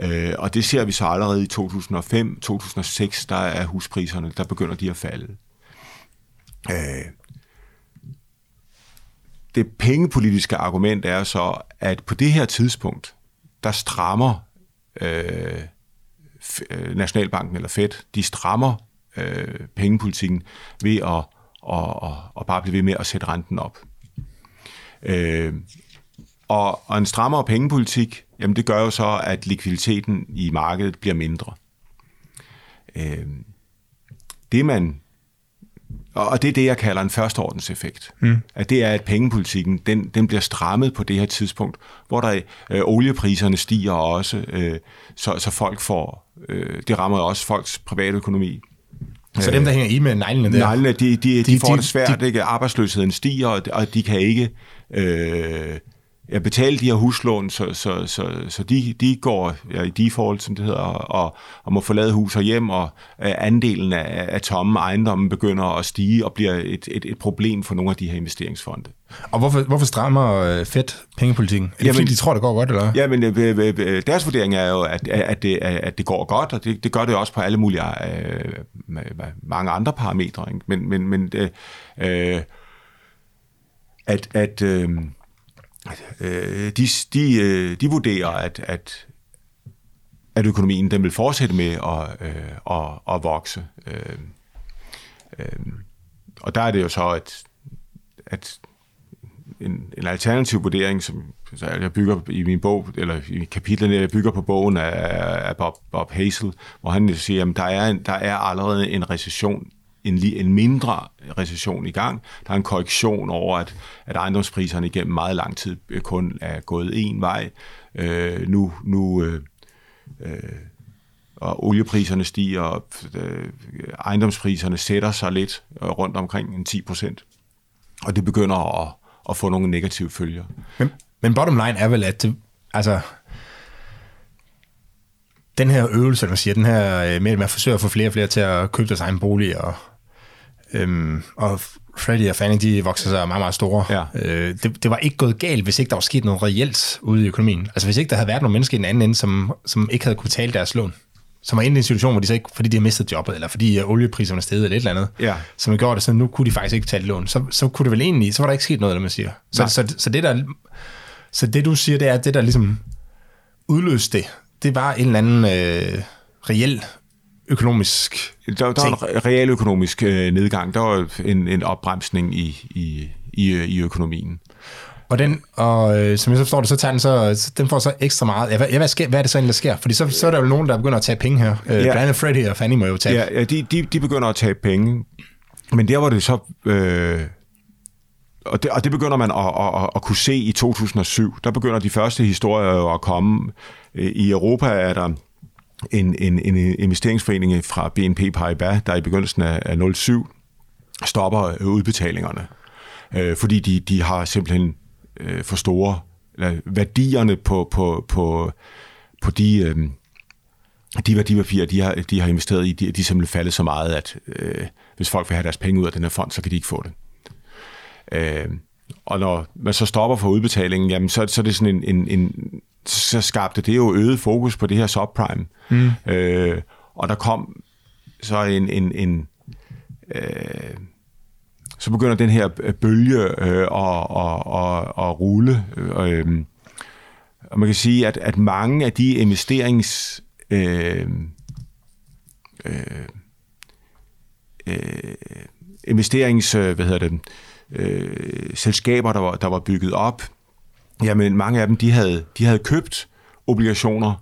Øh, og det ser vi så allerede i 2005-2006, der er huspriserne, der begynder de at falde. Øh, det pengepolitiske argument er så, at på det her tidspunkt, der strammer øh, øh, Nationalbanken eller Fed, de strammer øh, pengepolitikken ved at, at, at, at bare blive ved med at sætte renten op. Øh, og, og en strammere pengepolitik, jamen det gør jo så, at likviditeten i markedet bliver mindre. Øh, det man og det er det, jeg kalder en førsteordenseffekt. Mm. At det er, at pengepolitikken, den, den bliver strammet på det her tidspunkt, hvor der øh, oliepriserne stiger også, øh, så, så folk får, øh, det rammer også folks private økonomi. Så dem, der hænger i med neglene der? Neglene, de, de, de, de får de, det svært, de, ikke? arbejdsløsheden stiger, og, og de kan ikke... Øh, ja, betale de her huslån, så, så, så, så de, de går ja, i default, som det hedder, og, og må forlade hus og hjem, og øh, andelen af, af tomme ejendommen begynder at stige og bliver et, et, et problem for nogle af de her investeringsfonde. Og hvorfor, hvorfor strammer øh, Fed pengepolitikken? Er det jamen, fordi, de tror, det går godt, eller? Ja, men øh, deres vurdering er jo, at, at, det, at det går godt, og det, det gør det også på alle mulige øh, mange andre parametre. Ikke? Men, men, men øh, at, at øh, øh, de, de, øh, de vurderer, at, at, at økonomien den vil fortsætte med at, øh, at, at vokse. Øh, øh, og der er det jo så, at, at en, en alternativ vurdering, som så jeg bygger i min bog, eller i kapitlerne, jeg bygger på bogen af, af Bob, Bob Hazel, hvor han siger, at der er, der er allerede en recession en, en mindre recession i gang. Der er en korrektion over, at, at ejendomspriserne igennem meget lang tid øh, kun er gået en vej. Øh, nu nu øh, øh, og oliepriserne stiger, og øh, ejendomspriserne sætter sig lidt øh, rundt omkring en 10 procent. Og det begynder at, at få nogle negative følger. Men, men bottom line er vel, at det, altså, den her øvelse, der siger, den her øh, med, at man forsøger at få flere og flere til at købe deres egen bolig og Øhm, og Freddy og Fanny, de vokser sig meget, meget store. Ja. Øh, det, det var ikke gået galt, hvis ikke der var sket noget reelt ude i økonomien. Altså hvis ikke der havde været nogle mennesker i den anden ende, som, som ikke havde kunne tale deres lån. Som var inde i en situation, hvor de så ikke, fordi de har mistet jobbet, eller fordi øh, oliepriserne er steget, eller et eller andet, ja. som gjort det, så nu kunne de faktisk ikke betale lån. Så, så kunne det vel egentlig, så var der ikke sket noget, eller man siger. Så, så, så, så, det der, så det du siger, det er, det der ligesom udløste det, det var en eller anden øh, reel økonomisk Der, der var en real økonomisk øh, nedgang. Der var en, en opbremsning i, i, i, i økonomien. Og den, og øh, som jeg så forstår det, så tager den så, den får så ekstra meget. Ja, hvad, hvad, sker, hvad er det så egentlig, der sker? Fordi så, så er der jo nogen, der begynder at tage penge her. Øh, ja. Blandt andet Freddy og Fanny må jo tage. Ja, ja de, de, de begynder at tage penge. Men der var det så... Øh, og det, og det begynder man at, at, at kunne se i 2007. Der begynder de første historier at komme. Øh, I Europa er der en, en, en investeringsforening fra BNP Paribas, der i begyndelsen af 07 stopper øh, udbetalingerne, øh, fordi de, de har simpelthen øh, for store eller værdierne på, på, på, på de, øh, de værdipapirer, de har, de har investeret i, de, de er simpelthen faldet så meget, at øh, hvis folk vil have deres penge ud af den her fond, så kan de ikke få det. Øh, og når man så stopper for udbetalingen, jamen, så, så er det sådan en, en, en så skabte det jo øget fokus på det her subprime. Mm. Øh, og der kom så en, en, en øh, så begynder den her bølge øh, at, at, at, at rulle. Øh, og man kan sige, at, at mange af de investerings øh, øh, øh, investerings hvad hedder det, øh, selskaber, der var, der var bygget op, jamen mange af dem, de havde, de havde købt obligationer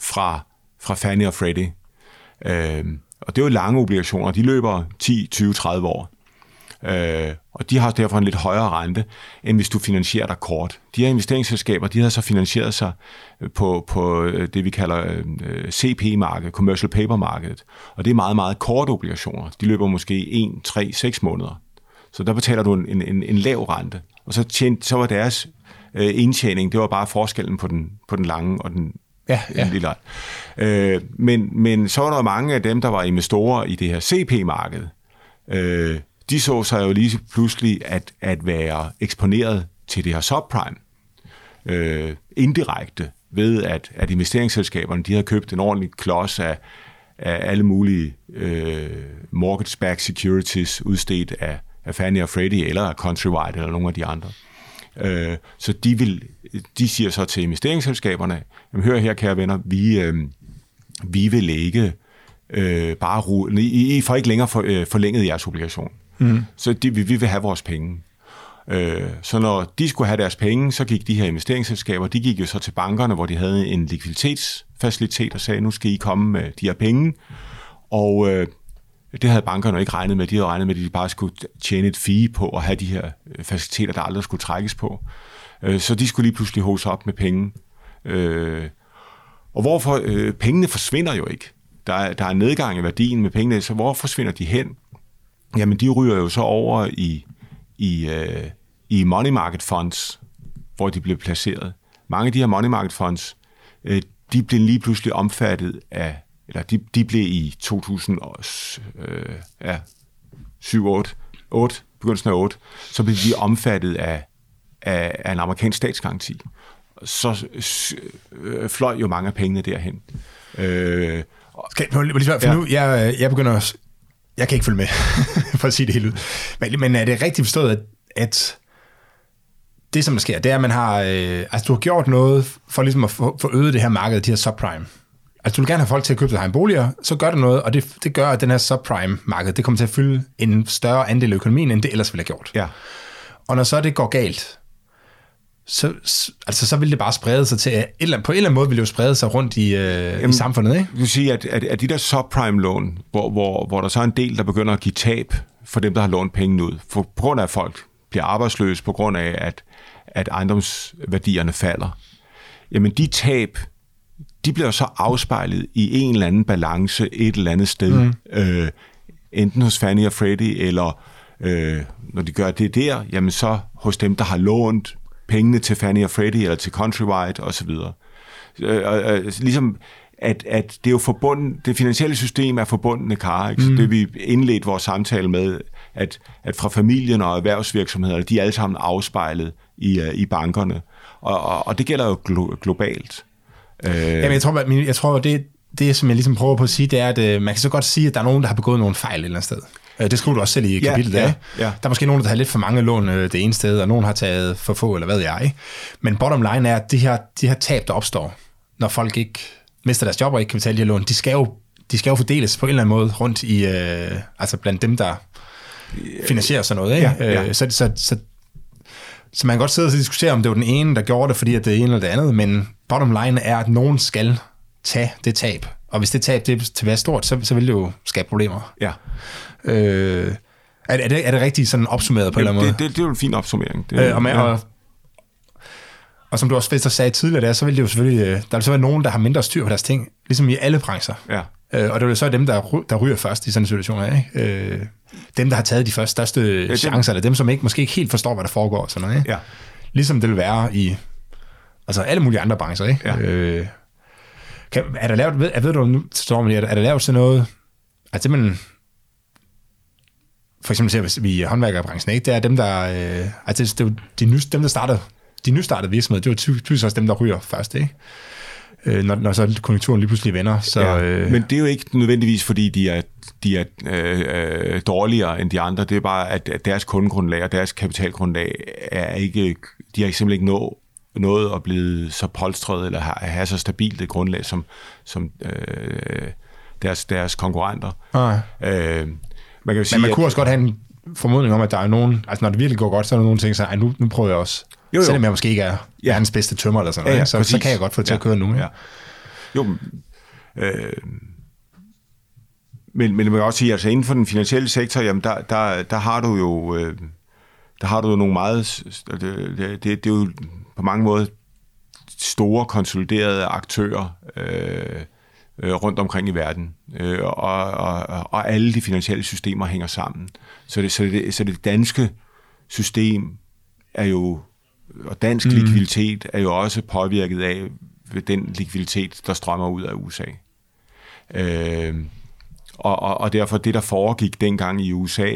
fra, fra Fannie og Freddie. Øh, og det er jo lange obligationer, de løber 10, 20, 30 år. Øh, og de har derfor en lidt højere rente, end hvis du finansierer dig kort. De her investeringsselskaber, de har så finansieret sig på, på øh, det, vi kalder øh, CP-markedet, Commercial Paper-markedet. Og det er meget, meget korte obligationer. De løber måske 1, 3, 6 måneder. Så der betaler du en, en, en lav rente. Og så, tjent, så var deres øh, indtjening, det var bare forskellen på den, på den lange og den Ja, ja. lille øh, men, men så var der mange af dem, der var investorer i det her CP-marked. Øh, de så sig jo lige pludselig at, at være eksponeret til det her subprime. Øh, indirekte ved, at, at investeringsselskaberne de havde købt en ordentlig klods af, af alle mulige øh, mortgage-backed securities udstedt af, af Fannie og Freddie eller af Countrywide eller nogle af de andre. Øh, så de, vil, de siger så til investeringsselskaberne, jamen hør her kære venner, vi, øh, vi vil ikke øh, bare rulle, I, I får ikke længere for, øh, forlænget jeres obligation. Mm. Så de, vi, vi vil have vores penge. Øh, så når de skulle have deres penge, så gik de her investeringsselskaber, de gik jo så til bankerne, hvor de havde en likviditetsfacilitet og sagde, nu skal I komme med de her penge. Og øh, det havde bankerne ikke regnet med. De havde regnet med, at de bare skulle tjene et fee på at have de her øh, faciliteter, der aldrig skulle trækkes på. Øh, så de skulle lige pludselig hose op med penge. Øh, og hvorfor? Pengene forsvinder jo ikke. Der er, der er nedgang i værdien med pengene, så hvor forsvinder de hen? Jamen, de ryger jo så over i, i, i money market funds, hvor de bliver placeret. Mange af de her money market funds, de blev lige pludselig omfattet af eller de, de blev i 2007, øh, ja, 7, 8, 8, begyndelsen af 8, så blev de omfattet af, af, af en amerikansk statsgaranti. Så øh, fløj jo mange af pengene derhen. Øh, Skal, for ja. nu, jeg, jeg begynder at, jeg kan ikke følge med, for at sige det helt ud. Men, men er det rigtigt forstået, at, at det, som der sker, det er, at man har, øh, altså du har gjort noget for ligesom at få, få øget det her marked, de her subprime Altså, du vil gerne have folk til at købe sig boliger, så gør det noget, og det, det gør, at den her subprime-marked, det kommer til at fylde en større andel af økonomien, end det ellers ville have gjort. Ja. Og når så det går galt, så, altså, så vil det bare sprede sig til, et eller, på en eller anden måde vil det jo sprede sig rundt i, øh, Jamen, i samfundet, ikke? Du vil sige, at, at, at de der subprime-lån, hvor, hvor, hvor der så er en del, der begynder at give tab for dem, der har lånt penge ud, for, på grund af, at folk bliver arbejdsløse, på grund af, at, at ejendomsværdierne falder, jamen de tab, de bliver så afspejlet i en eller anden balance et eller andet sted. Mm. Øh, enten hos Fannie og Freddie, eller øh, når de gør det der, jamen så hos dem, der har lånt pengene til Fannie og Freddie, eller til Countrywide osv. Øh, øh, ligesom at, at det er jo forbundet, det finansielle system er forbundne kar, ikke? Mm. det vi indledt vores samtale med, at, at fra familien og erhvervsvirksomheder, de er alle sammen afspejlet i, uh, i bankerne, og, og, og det gælder jo glo- globalt. Øh... Jamen, jeg tror, jeg, jeg tror det, det, som jeg ligesom prøver på at sige, det er, at øh, man kan så godt sige, at der er nogen, der har begået nogle fejl et eller andet sted. Øh, det skriver du også selv i kapitlet ja, ja, ja. Der er måske nogen, der har lidt for mange lån øh, det ene sted, og nogen har taget for få, eller hvad jeg. Ikke? Men bottom line er, at de her, de her tab, der opstår, når folk ikke mister deres job og ikke kan betale de her lån, de skal jo, de skal jo fordeles på en eller anden måde rundt i, øh, altså blandt dem, der finansierer sådan noget. Ikke? Ja, ja. Øh, så, så, så, så man kan godt sidde og diskutere, om det var den ene, der gjorde det, fordi at det ene eller det andet, men bottom line er, at nogen skal tage det tab. Og hvis det tab det til at være stort, så, så vil det jo skabe problemer. Ja. Øh, er, er, det, er det rigtigt sådan opsummeret på Jamen, en eller anden måde? Det, det, det er jo en fin opsummering. Det, øh, og, med, ja. og, og som du også Vester sagde tidligere, der, så vil det jo selvfølgelig, øh, der vil så være nogen, der har mindre styr på deres ting, ligesom i alle brancher. Ja. Øh, og det er jo så dem, der, der ryger først i sådan en situation. Ikke? Øh, dem, der har taget de første største ja, chancer, eller dem, som ikke, måske ikke helt forstår, hvad der foregår. Sådan noget, ikke? Ja. Ligesom det vil være i Altså alle mulige andre brancher, ikke? Ja. Øh, kan, er der lavet, ved, ved du nu, Stormen, er der, er der lavet sådan noget, altså man, for eksempel ser vi i håndværkerbranchen, ikke? det er dem, der, øh, altså det er de, ny, dem, der starter, de nystartede virksomheder, det er jo typisk også dem, der ryger først, ikke? Øh, når, når så konjunkturen lige pludselig vender. Så, ja, øh, men det er jo ikke nødvendigvis, fordi de er, de er øh, dårligere end de andre. Det er bare, at deres kundegrundlag og deres kapitalgrundlag er ikke, de har simpelthen ikke nået noget at blive så polstret eller have, så stabilt et grundlag som, som øh, deres, deres konkurrenter. Ah. Øh, man kan jo sige, Men man kunne også godt have en formodning om, at der er nogen, altså når det virkelig går godt, så er der nogen ting, så nu, nu prøver jeg også. Jo, jo. Selvom jeg måske ikke er ja. verdens bedste tømmer eller sådan noget, ja, ja, så, så kan jeg godt få det til ja. at køre nu. Ja. Ja. Jo, øh, men, men man kan også sige, altså inden for den finansielle sektor, jamen der, der, der har du jo øh, der har du jo nogle meget, det, det, det er jo på mange måder store konsoliderede aktører øh, øh, rundt omkring i verden, øh, og, og, og alle de finansielle systemer hænger sammen. Så det, så det, så det danske system er jo, og dansk mm. likviditet er jo også påvirket af den likviditet, der strømmer ud af USA. Øh, og, og, og derfor det, der foregik dengang i USA,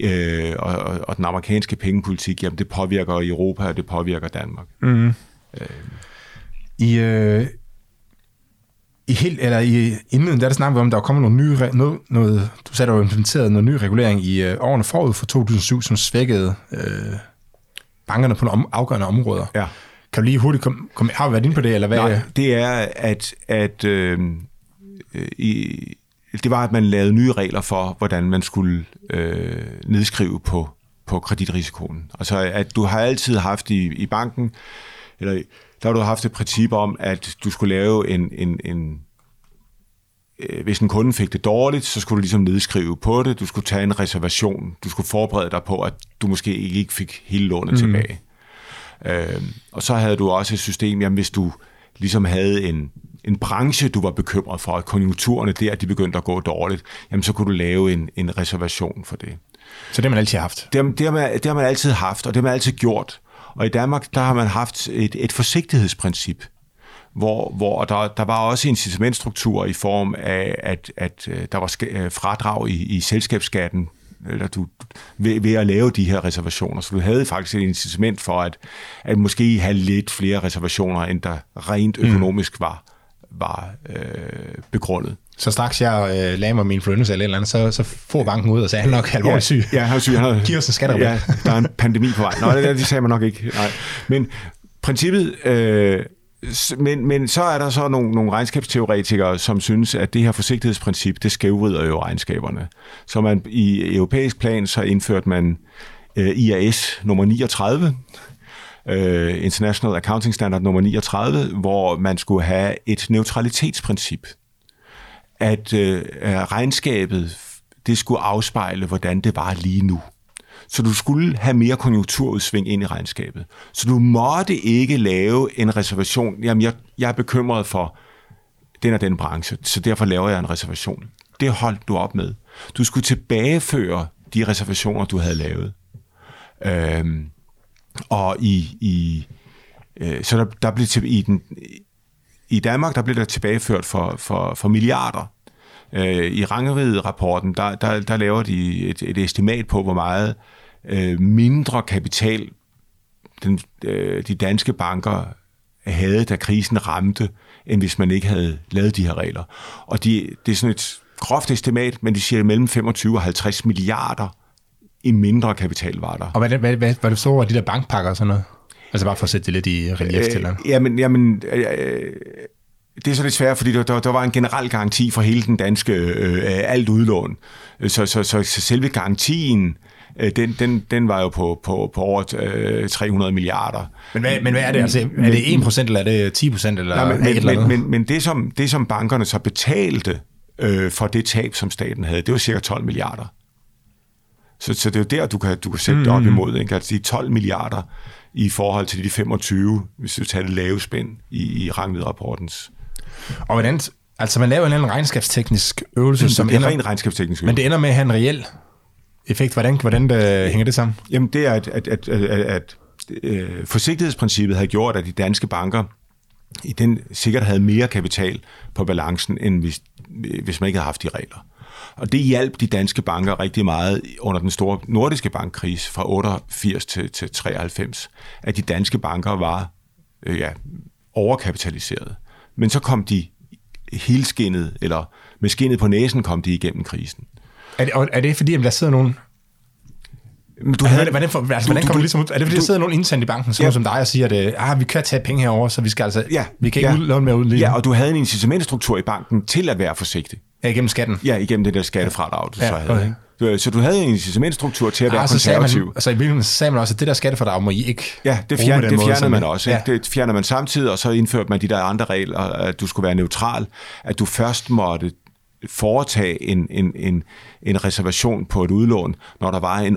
øh, og, og den amerikanske pengepolitik, jamen det påvirker Europa, og det pøvirker Danmark. Mm. Øh. I, øh, i helt, eller i inden der, der snakker vi om, der er kommet nogle nye, noget, noget, du sagde, der var implementeret noget ny regulering i øh, årene forud for 2007, som svækkede øh, bankerne på nogle afgørende områder. Ja. Kan du lige hurtigt komme, kom, har vi været inde på det, eller hvad? Nej, det er, at, at øh, i, det var, at man lavede nye regler for, hvordan man skulle øh, nedskrive på, på kreditrisikoen. Altså, at du har altid haft i, i banken, eller der har du haft et princip om, at du skulle lave en, en, en øh, hvis en kunde fik det dårligt, så skulle du ligesom nedskrive på det, du skulle tage en reservation, du skulle forberede dig på, at du måske ikke fik hele lånet mm. tilbage. Øh, og så havde du også et system, jamen hvis du ligesom havde en, en branche, du var bekymret for, at konjunkturerne der, de begyndte at gå dårligt, jamen så kunne du lave en, en reservation for det. Så det har man altid haft? Det, det, har man, det har man altid haft, og det har man altid gjort. Og i Danmark, der har man haft et, et forsigtighedsprincip, hvor, hvor der, der var også incitamentstruktur i form af, at, at øh, der var fradrag i, i selskabsskatten eller du, ved, ved at lave de her reservationer. Så du havde faktisk et incitament for at, at måske have lidt flere reservationer, end der rent mm. økonomisk var, var øh, begrundet. Så straks jeg øh, lagde mig min influenza eller, eller andet, så, så får banken ud og sagde, at han nok alvorligt syg. Ja, han er syg. Han er, Giv os en skatter. Ja, der er en pandemi på vej. Nej, det, det sagde man nok ikke. Nej. Men princippet... Øh, men, men så er der så nogle, nogle regnskabsteoretikere, som synes, at det her forsigtighedsprincip, det skævvrider jo regnskaberne. Så man i europæisk plan, så indførte man øh, IAS nummer 39, øh, International Accounting Standard nummer 39, hvor man skulle have et neutralitetsprincip. At øh, regnskabet, det skulle afspejle, hvordan det var lige nu. Så du skulle have mere konjunkturudsving ind i regnskabet. Så du måtte ikke lave en reservation. Jamen, jeg, jeg er bekymret for den og den branche, så derfor laver jeg en reservation. Det holdt du op med. Du skulle tilbageføre de reservationer, du havde lavet. Øhm, og i, i øh, så der, der blev til, i, den, i Danmark, der blev der tilbageført for, for, for milliarder. Øh, I Rangeriget-rapporten, der, der, der laver de et, et estimat på, hvor meget øh, mindre kapital den, øh, de danske banker havde, da krisen ramte, end hvis man ikke havde lavet de her regler. Og de, det er sådan et groft estimat, men de siger mellem 25 og 50 milliarder i mindre kapital var der. Og hvad, hvad, hvad, hvad du så over de der bankpakker og sådan noget? Altså bare for at sætte det lidt i relief til øh, Jamen, jamen øh, det er så lidt svært, fordi der, der, der var en generel garanti for hele den danske øh, alt udlån. Så, så, så, så selve garantien Øh, den, den, den var jo på, på, på over øh, 300 milliarder. Men hvad, men hvad er det? Altså, er det 1% eller er det 10% eller Nej, men, men, eller men, men, men det, som, det, som bankerne så betalte øh, for det tab, som staten havde, det var cirka 12 milliarder. Så, så det er jo der, du kan, du kan sætte mm. det op mm. imod. Ikke? Altså de 12 milliarder i forhold til de 25, hvis du tager det lave spænd i, i rapportens. Og hvordan, altså man laver en eller anden regnskabsteknisk øvelse, som det er ender, en regnskabsteknisk øvelse. Men det ender med at have en reel effekt. Hvordan, hvordan det, hænger det sammen? Jamen det er, at, at, at, at, at øh, forsigtighedsprincippet har gjort, at de danske banker i den sikkert havde mere kapital på balancen, end hvis, hvis man ikke havde haft de regler. Og det hjalp de danske banker rigtig meget under den store nordiske bankkrise fra 88 til, til 93, at de danske banker var øh, ja, overkapitaliseret. Men så kom de helskinnet, eller med skinnet på næsen kom de igennem krisen. Er det, er det fordi, at der sidder nogen... Men du havde, hvordan, for, altså, du, hvordan kommer du, ligesom ud? Er det fordi, du, der sidder nogen indsendt i banken, sådan ja. som dig, og siger, at ah, vi kan tage penge herover, så vi skal altså... Ja, vi kan ikke ja. låne mere ud lige Ja, og du havde en incitamentstruktur i banken til at være forsigtig. Ja, igennem skatten. Ja, igennem det der skattefradrag, du ja, så havde. Okay. Så du havde en incitamentstruktur til at ah, være så konservativ. Man, altså i virkeligheden sagde man også, at det der skattefradrag må I ikke Ja, det, fjern, det fjernede man også. Ja. Det fjerner man samtidig, og så indførte man de der andre regler, at du skulle være neutral, at du først måtte foretage en, en, en, en reservation på et udlån, når der var en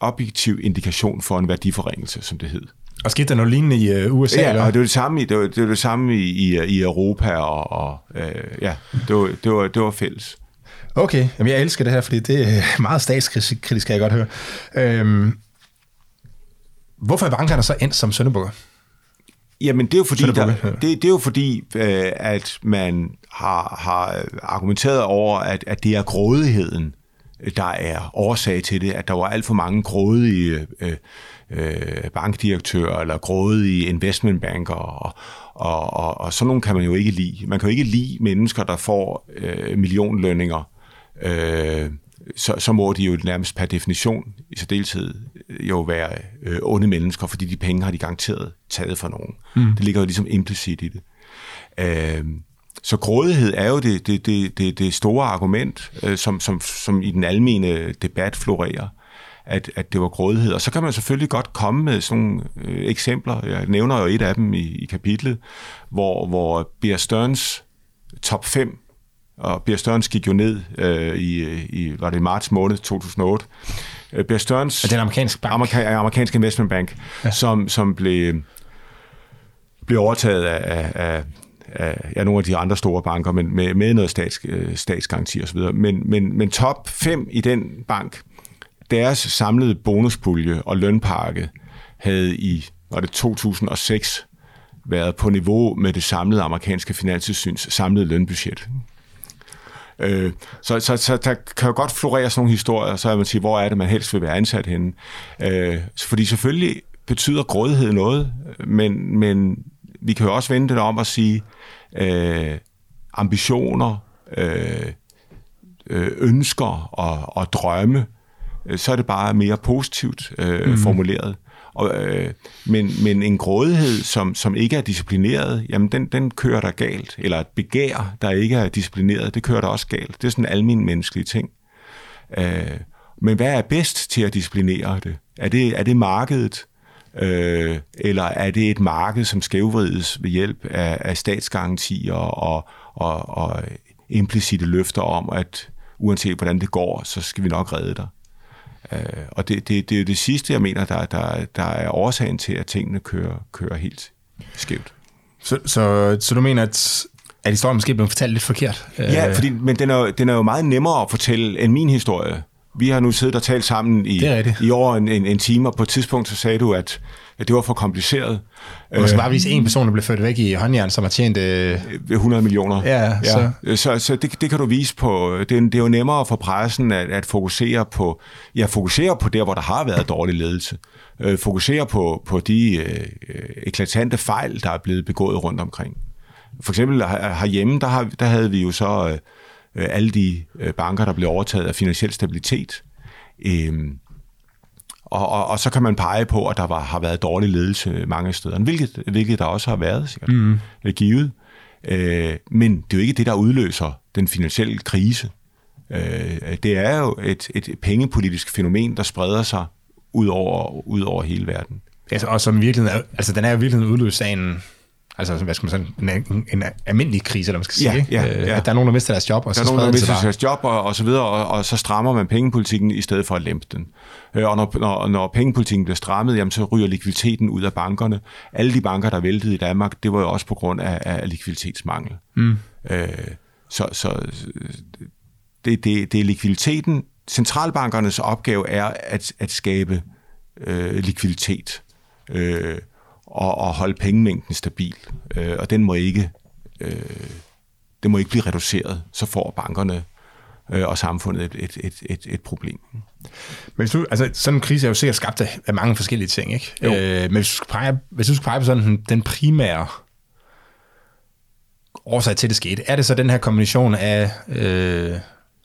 objektiv indikation for en værdiforringelse, som det hed. Og skete der noget lignende i uh, USA? Ja, eller? og det var det samme, i, det var, det var det samme i, i, i Europa, og, og uh, ja, det var, det, var, det var fælles. Okay, Jamen, jeg elsker det her, fordi det er meget statskritisk, kan jeg godt høre. Øhm, hvorfor er bankerne så endt som søndebukker? Jamen, det er jo fordi, der, det, det er jo fordi øh, at man har, har argumenteret over, at, at det er grådigheden, der er årsag til det, at der var alt for mange grådige øh, øh, bankdirektører eller grådige investmentbanker, og, og, og, og sådan nogle kan man jo ikke lide. Man kan jo ikke lide mennesker, der får øh, millionlønninger, øh, så, så må de jo nærmest per definition i særdeleshed jo være øh, onde mennesker, fordi de penge har de garanteret taget fra nogen. Mm. Det ligger jo ligesom implicit i det. Øh, så grådighed er jo det, det, det, det, det store argument, øh, som, som, som i den almene debat florerer, at, at det var grådighed. Og så kan man selvfølgelig godt komme med sådan nogle øh, eksempler. Jeg nævner jo et af dem i, i kapitlet, hvor, hvor Bear Stearns top 5 og Bear Stearns gik jo ned øh, i, i, var det i marts måned 2008. Øh, Bear Stearns... Er det en amerikansk bank? Amerika, amerikansk investmentbank, ja. som, som blev, blev overtaget af, af, af ja, nogle af de andre store banker, men med, med noget stats, øh, statsgaranti osv. Men, men, men top 5 i den bank, deres samlede bonuspulje og lønpakke havde i var det 2006 været på niveau med det samlede amerikanske finanssyns samlede lønbudget. Øh, så, så, så der kan jo godt florere sådan nogle historier, så man sige, hvor er det, man helst vil være ansat henne. Øh, fordi selvfølgelig betyder grådighed noget, men, men vi kan jo også vende det om at sige, øh, ambitioner, øh, øh, ønsker og, og drømme, så er det bare mere positivt øh, mm. formuleret. Og, øh, men, men en grådighed, som, som ikke er disciplineret, jamen den, den kører der galt. Eller et begær, der ikke er disciplineret, det kører der også galt. Det er sådan en almindelig menneskelig ting. Øh, men hvad er bedst til at disciplinere det? Er det, er det markedet? Øh, eller er det et marked, som skævvrides ved hjælp af, af statsgarantier og, og, og implicite løfter om, at uanset hvordan det går, så skal vi nok redde dig? Øh, og det, det, det er jo det sidste, jeg mener, der, der, der er årsagen til, at tingene kører, kører helt skævt. Så, så, så du mener, at at historien måske blevet fortalt lidt forkert? Ja, øh. fordi, men den er, den er jo meget nemmere at fortælle end min historie. Vi har nu siddet og talt sammen i, i over en, en, en time, og på et tidspunkt så sagde du, at, at det var for kompliceret. Man skal bare vise en person, der blev født væk i håndjern, som har tjent... Øh... 100 millioner. Ja, ja. Så, så, så det, det kan du vise på... Det, det er jo nemmere for pressen at, at fokusere på... Ja, fokusere på der, hvor der har været dårlig ledelse. Øh, fokusere på, på de øh, eklatante fejl, der er blevet begået rundt omkring. For eksempel herhjemme, der, har, der havde vi jo så... Øh, øh, alle de øh, banker, der blev overtaget af finansiel stabilitet. Øhm, og, og, og så kan man pege på, at der var, har været dårlig ledelse mange steder, hvilket, hvilket der også har været, sikkert, mm. givet. Øh, men det er jo ikke det, der udløser den finansielle krise. Øh, det er jo et, et pengepolitisk fænomen, der spreder sig ud over, ud over hele verden. Altså, og som virkelig, altså den er jo virkelig udløst af en, Altså, hvad skal man sige, en, en, en almindelig krise, eller man skal sige. Ja, ja, øh, ja. At der er nogen, der mister deres job, og der så er nogen, der mister deres job, og, og så videre, og, og så strammer man pengepolitikken i stedet for at lempe den. Øh, og når, når, når pengepolitikken bliver strammet, jamen, så ryger likviditeten ud af bankerne. Alle de banker, der væltede i Danmark, det var jo også på grund af, af likviditetsmangel. Mm. Øh, så så det, det, det er likviditeten. Centralbankernes opgave er at, at skabe øh, likviditet. Øh, og, og holde pengemængden stabil. Øh, og den må ikke øh, det må ikke blive reduceret. Så får bankerne øh, og samfundet et, et, et, et, et problem. Men hvis du, altså, sådan en krise er jo sikkert skabt af mange forskellige ting, ikke? Jo. Øh, men hvis du skal pege, hvis du skal pege på sådan den primære årsag til, at det skete, er det så den her kombination af øh,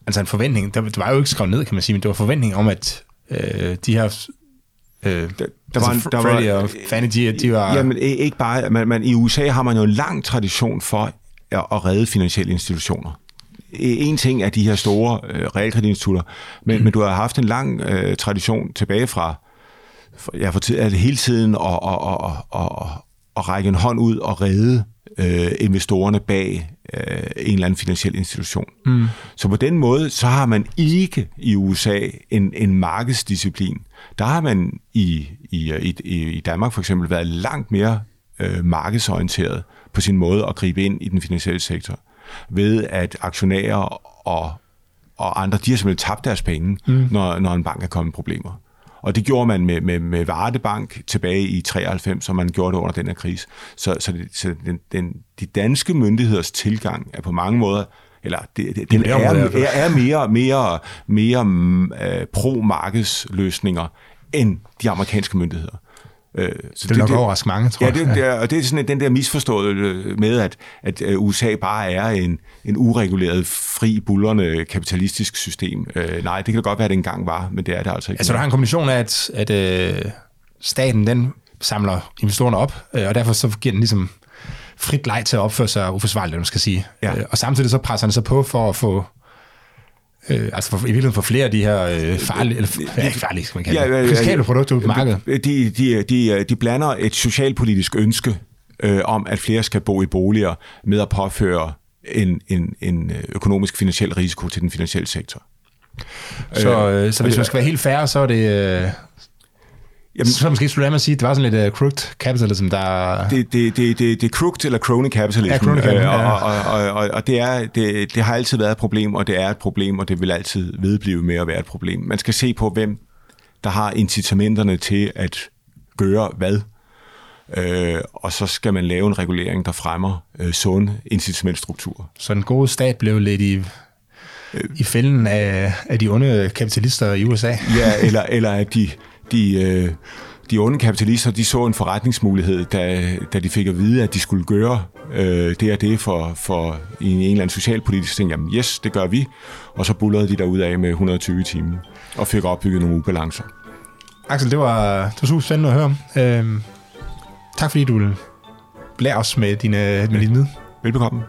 altså en forventning, det var jo ikke skrevet ned, kan man sige, men det var forventning om, at øh, de her Øh, der, der altså, var, der Freddy var, og Fanny, de, de var... Jamen, ikke bare... Man, man, I USA har man jo en lang tradition for at, at redde finansielle institutioner. En ting er de her store øh, realkreditinstitutter, men, mm. men du har haft en lang øh, tradition tilbage fra, ja, for tid, altså hele tiden at, at, at, at, at, at række en hånd ud og redde øh, investorerne bag øh, en eller anden finansiel institution. Mm. Så på den måde, så har man ikke i USA en, en markedsdisciplin. Der har man i, i, i, i Danmark for eksempel været langt mere øh, markedsorienteret på sin måde at gribe ind i den finansielle sektor. Ved at aktionærer og, og andre, de har simpelthen tabt deres penge, mm. når, når en bank er kommet i problemer. Og det gjorde man med, med, med Varde Bank tilbage i 93, som man gjorde det under den her krise. Så, så, det, så den, den, de danske myndigheders tilgang er på mange måder eller det, det, den er, er, er mere, mere, mere uh, pro-markedsløsninger end de amerikanske myndigheder. Øh, så det er nok det, overraske mange, tror ja, jeg. Det, ja, og det er sådan den der misforståede øh, med, at, at øh, USA bare er en, en ureguleret, fri, bullerne kapitalistisk system. Øh, nej, det kan godt være, at det engang var, men det er det altså ikke. Altså, der har en kombination af, at, at øh, staten den samler investorerne op, øh, og derfor så giver den ligesom frit leg til at opføre sig uforsvarligt, man skal sige. Ja. Øh, og samtidig så presser den sig på for at få Øh, altså for, i virkeligheden for flere af de her øh, farlige, eller ja, ikke farlige, skal man kalde ja, det, fiskale produkter ud på markedet. De, de, de, de blander et socialpolitisk ønske øh, om, at flere skal bo i boliger, med at påføre en, en, en økonomisk finansiel risiko til den finansielle sektor. Så, øh, så hvis man skal være helt færre, så er det... Øh, Jamen, så måske skulle man sige, at det var sådan lidt uh, crooked capitalism, der... Det, det, det, det, det er crooked eller crony capitalism, ja, crony capitalism øh, og, og, og, og, og det, er, det, det har altid været et problem, og det er et problem, og det vil altid vedblive med at være et problem. Man skal se på, hvem der har incitamenterne til at gøre hvad, øh, og så skal man lave en regulering, der fremmer øh, sund incitamentstruktur. Så den gode stat blev lidt i i fælden af, af de onde kapitalister i USA. Ja, eller, eller at de, de, øh, de onde kapitalister, de så en forretningsmulighed, da, da de fik at vide, at de skulle gøre øh, det og det for, for i en eller anden socialpolitisk ting. Jamen yes, det gør vi. Og så bullerede de derud af med 120 timer og fik opbygget nogle ubalancer. Axel, det var, det var super spændende at høre. Øhm, tak fordi du lærer os med, dine, med din viden. Velbekomme.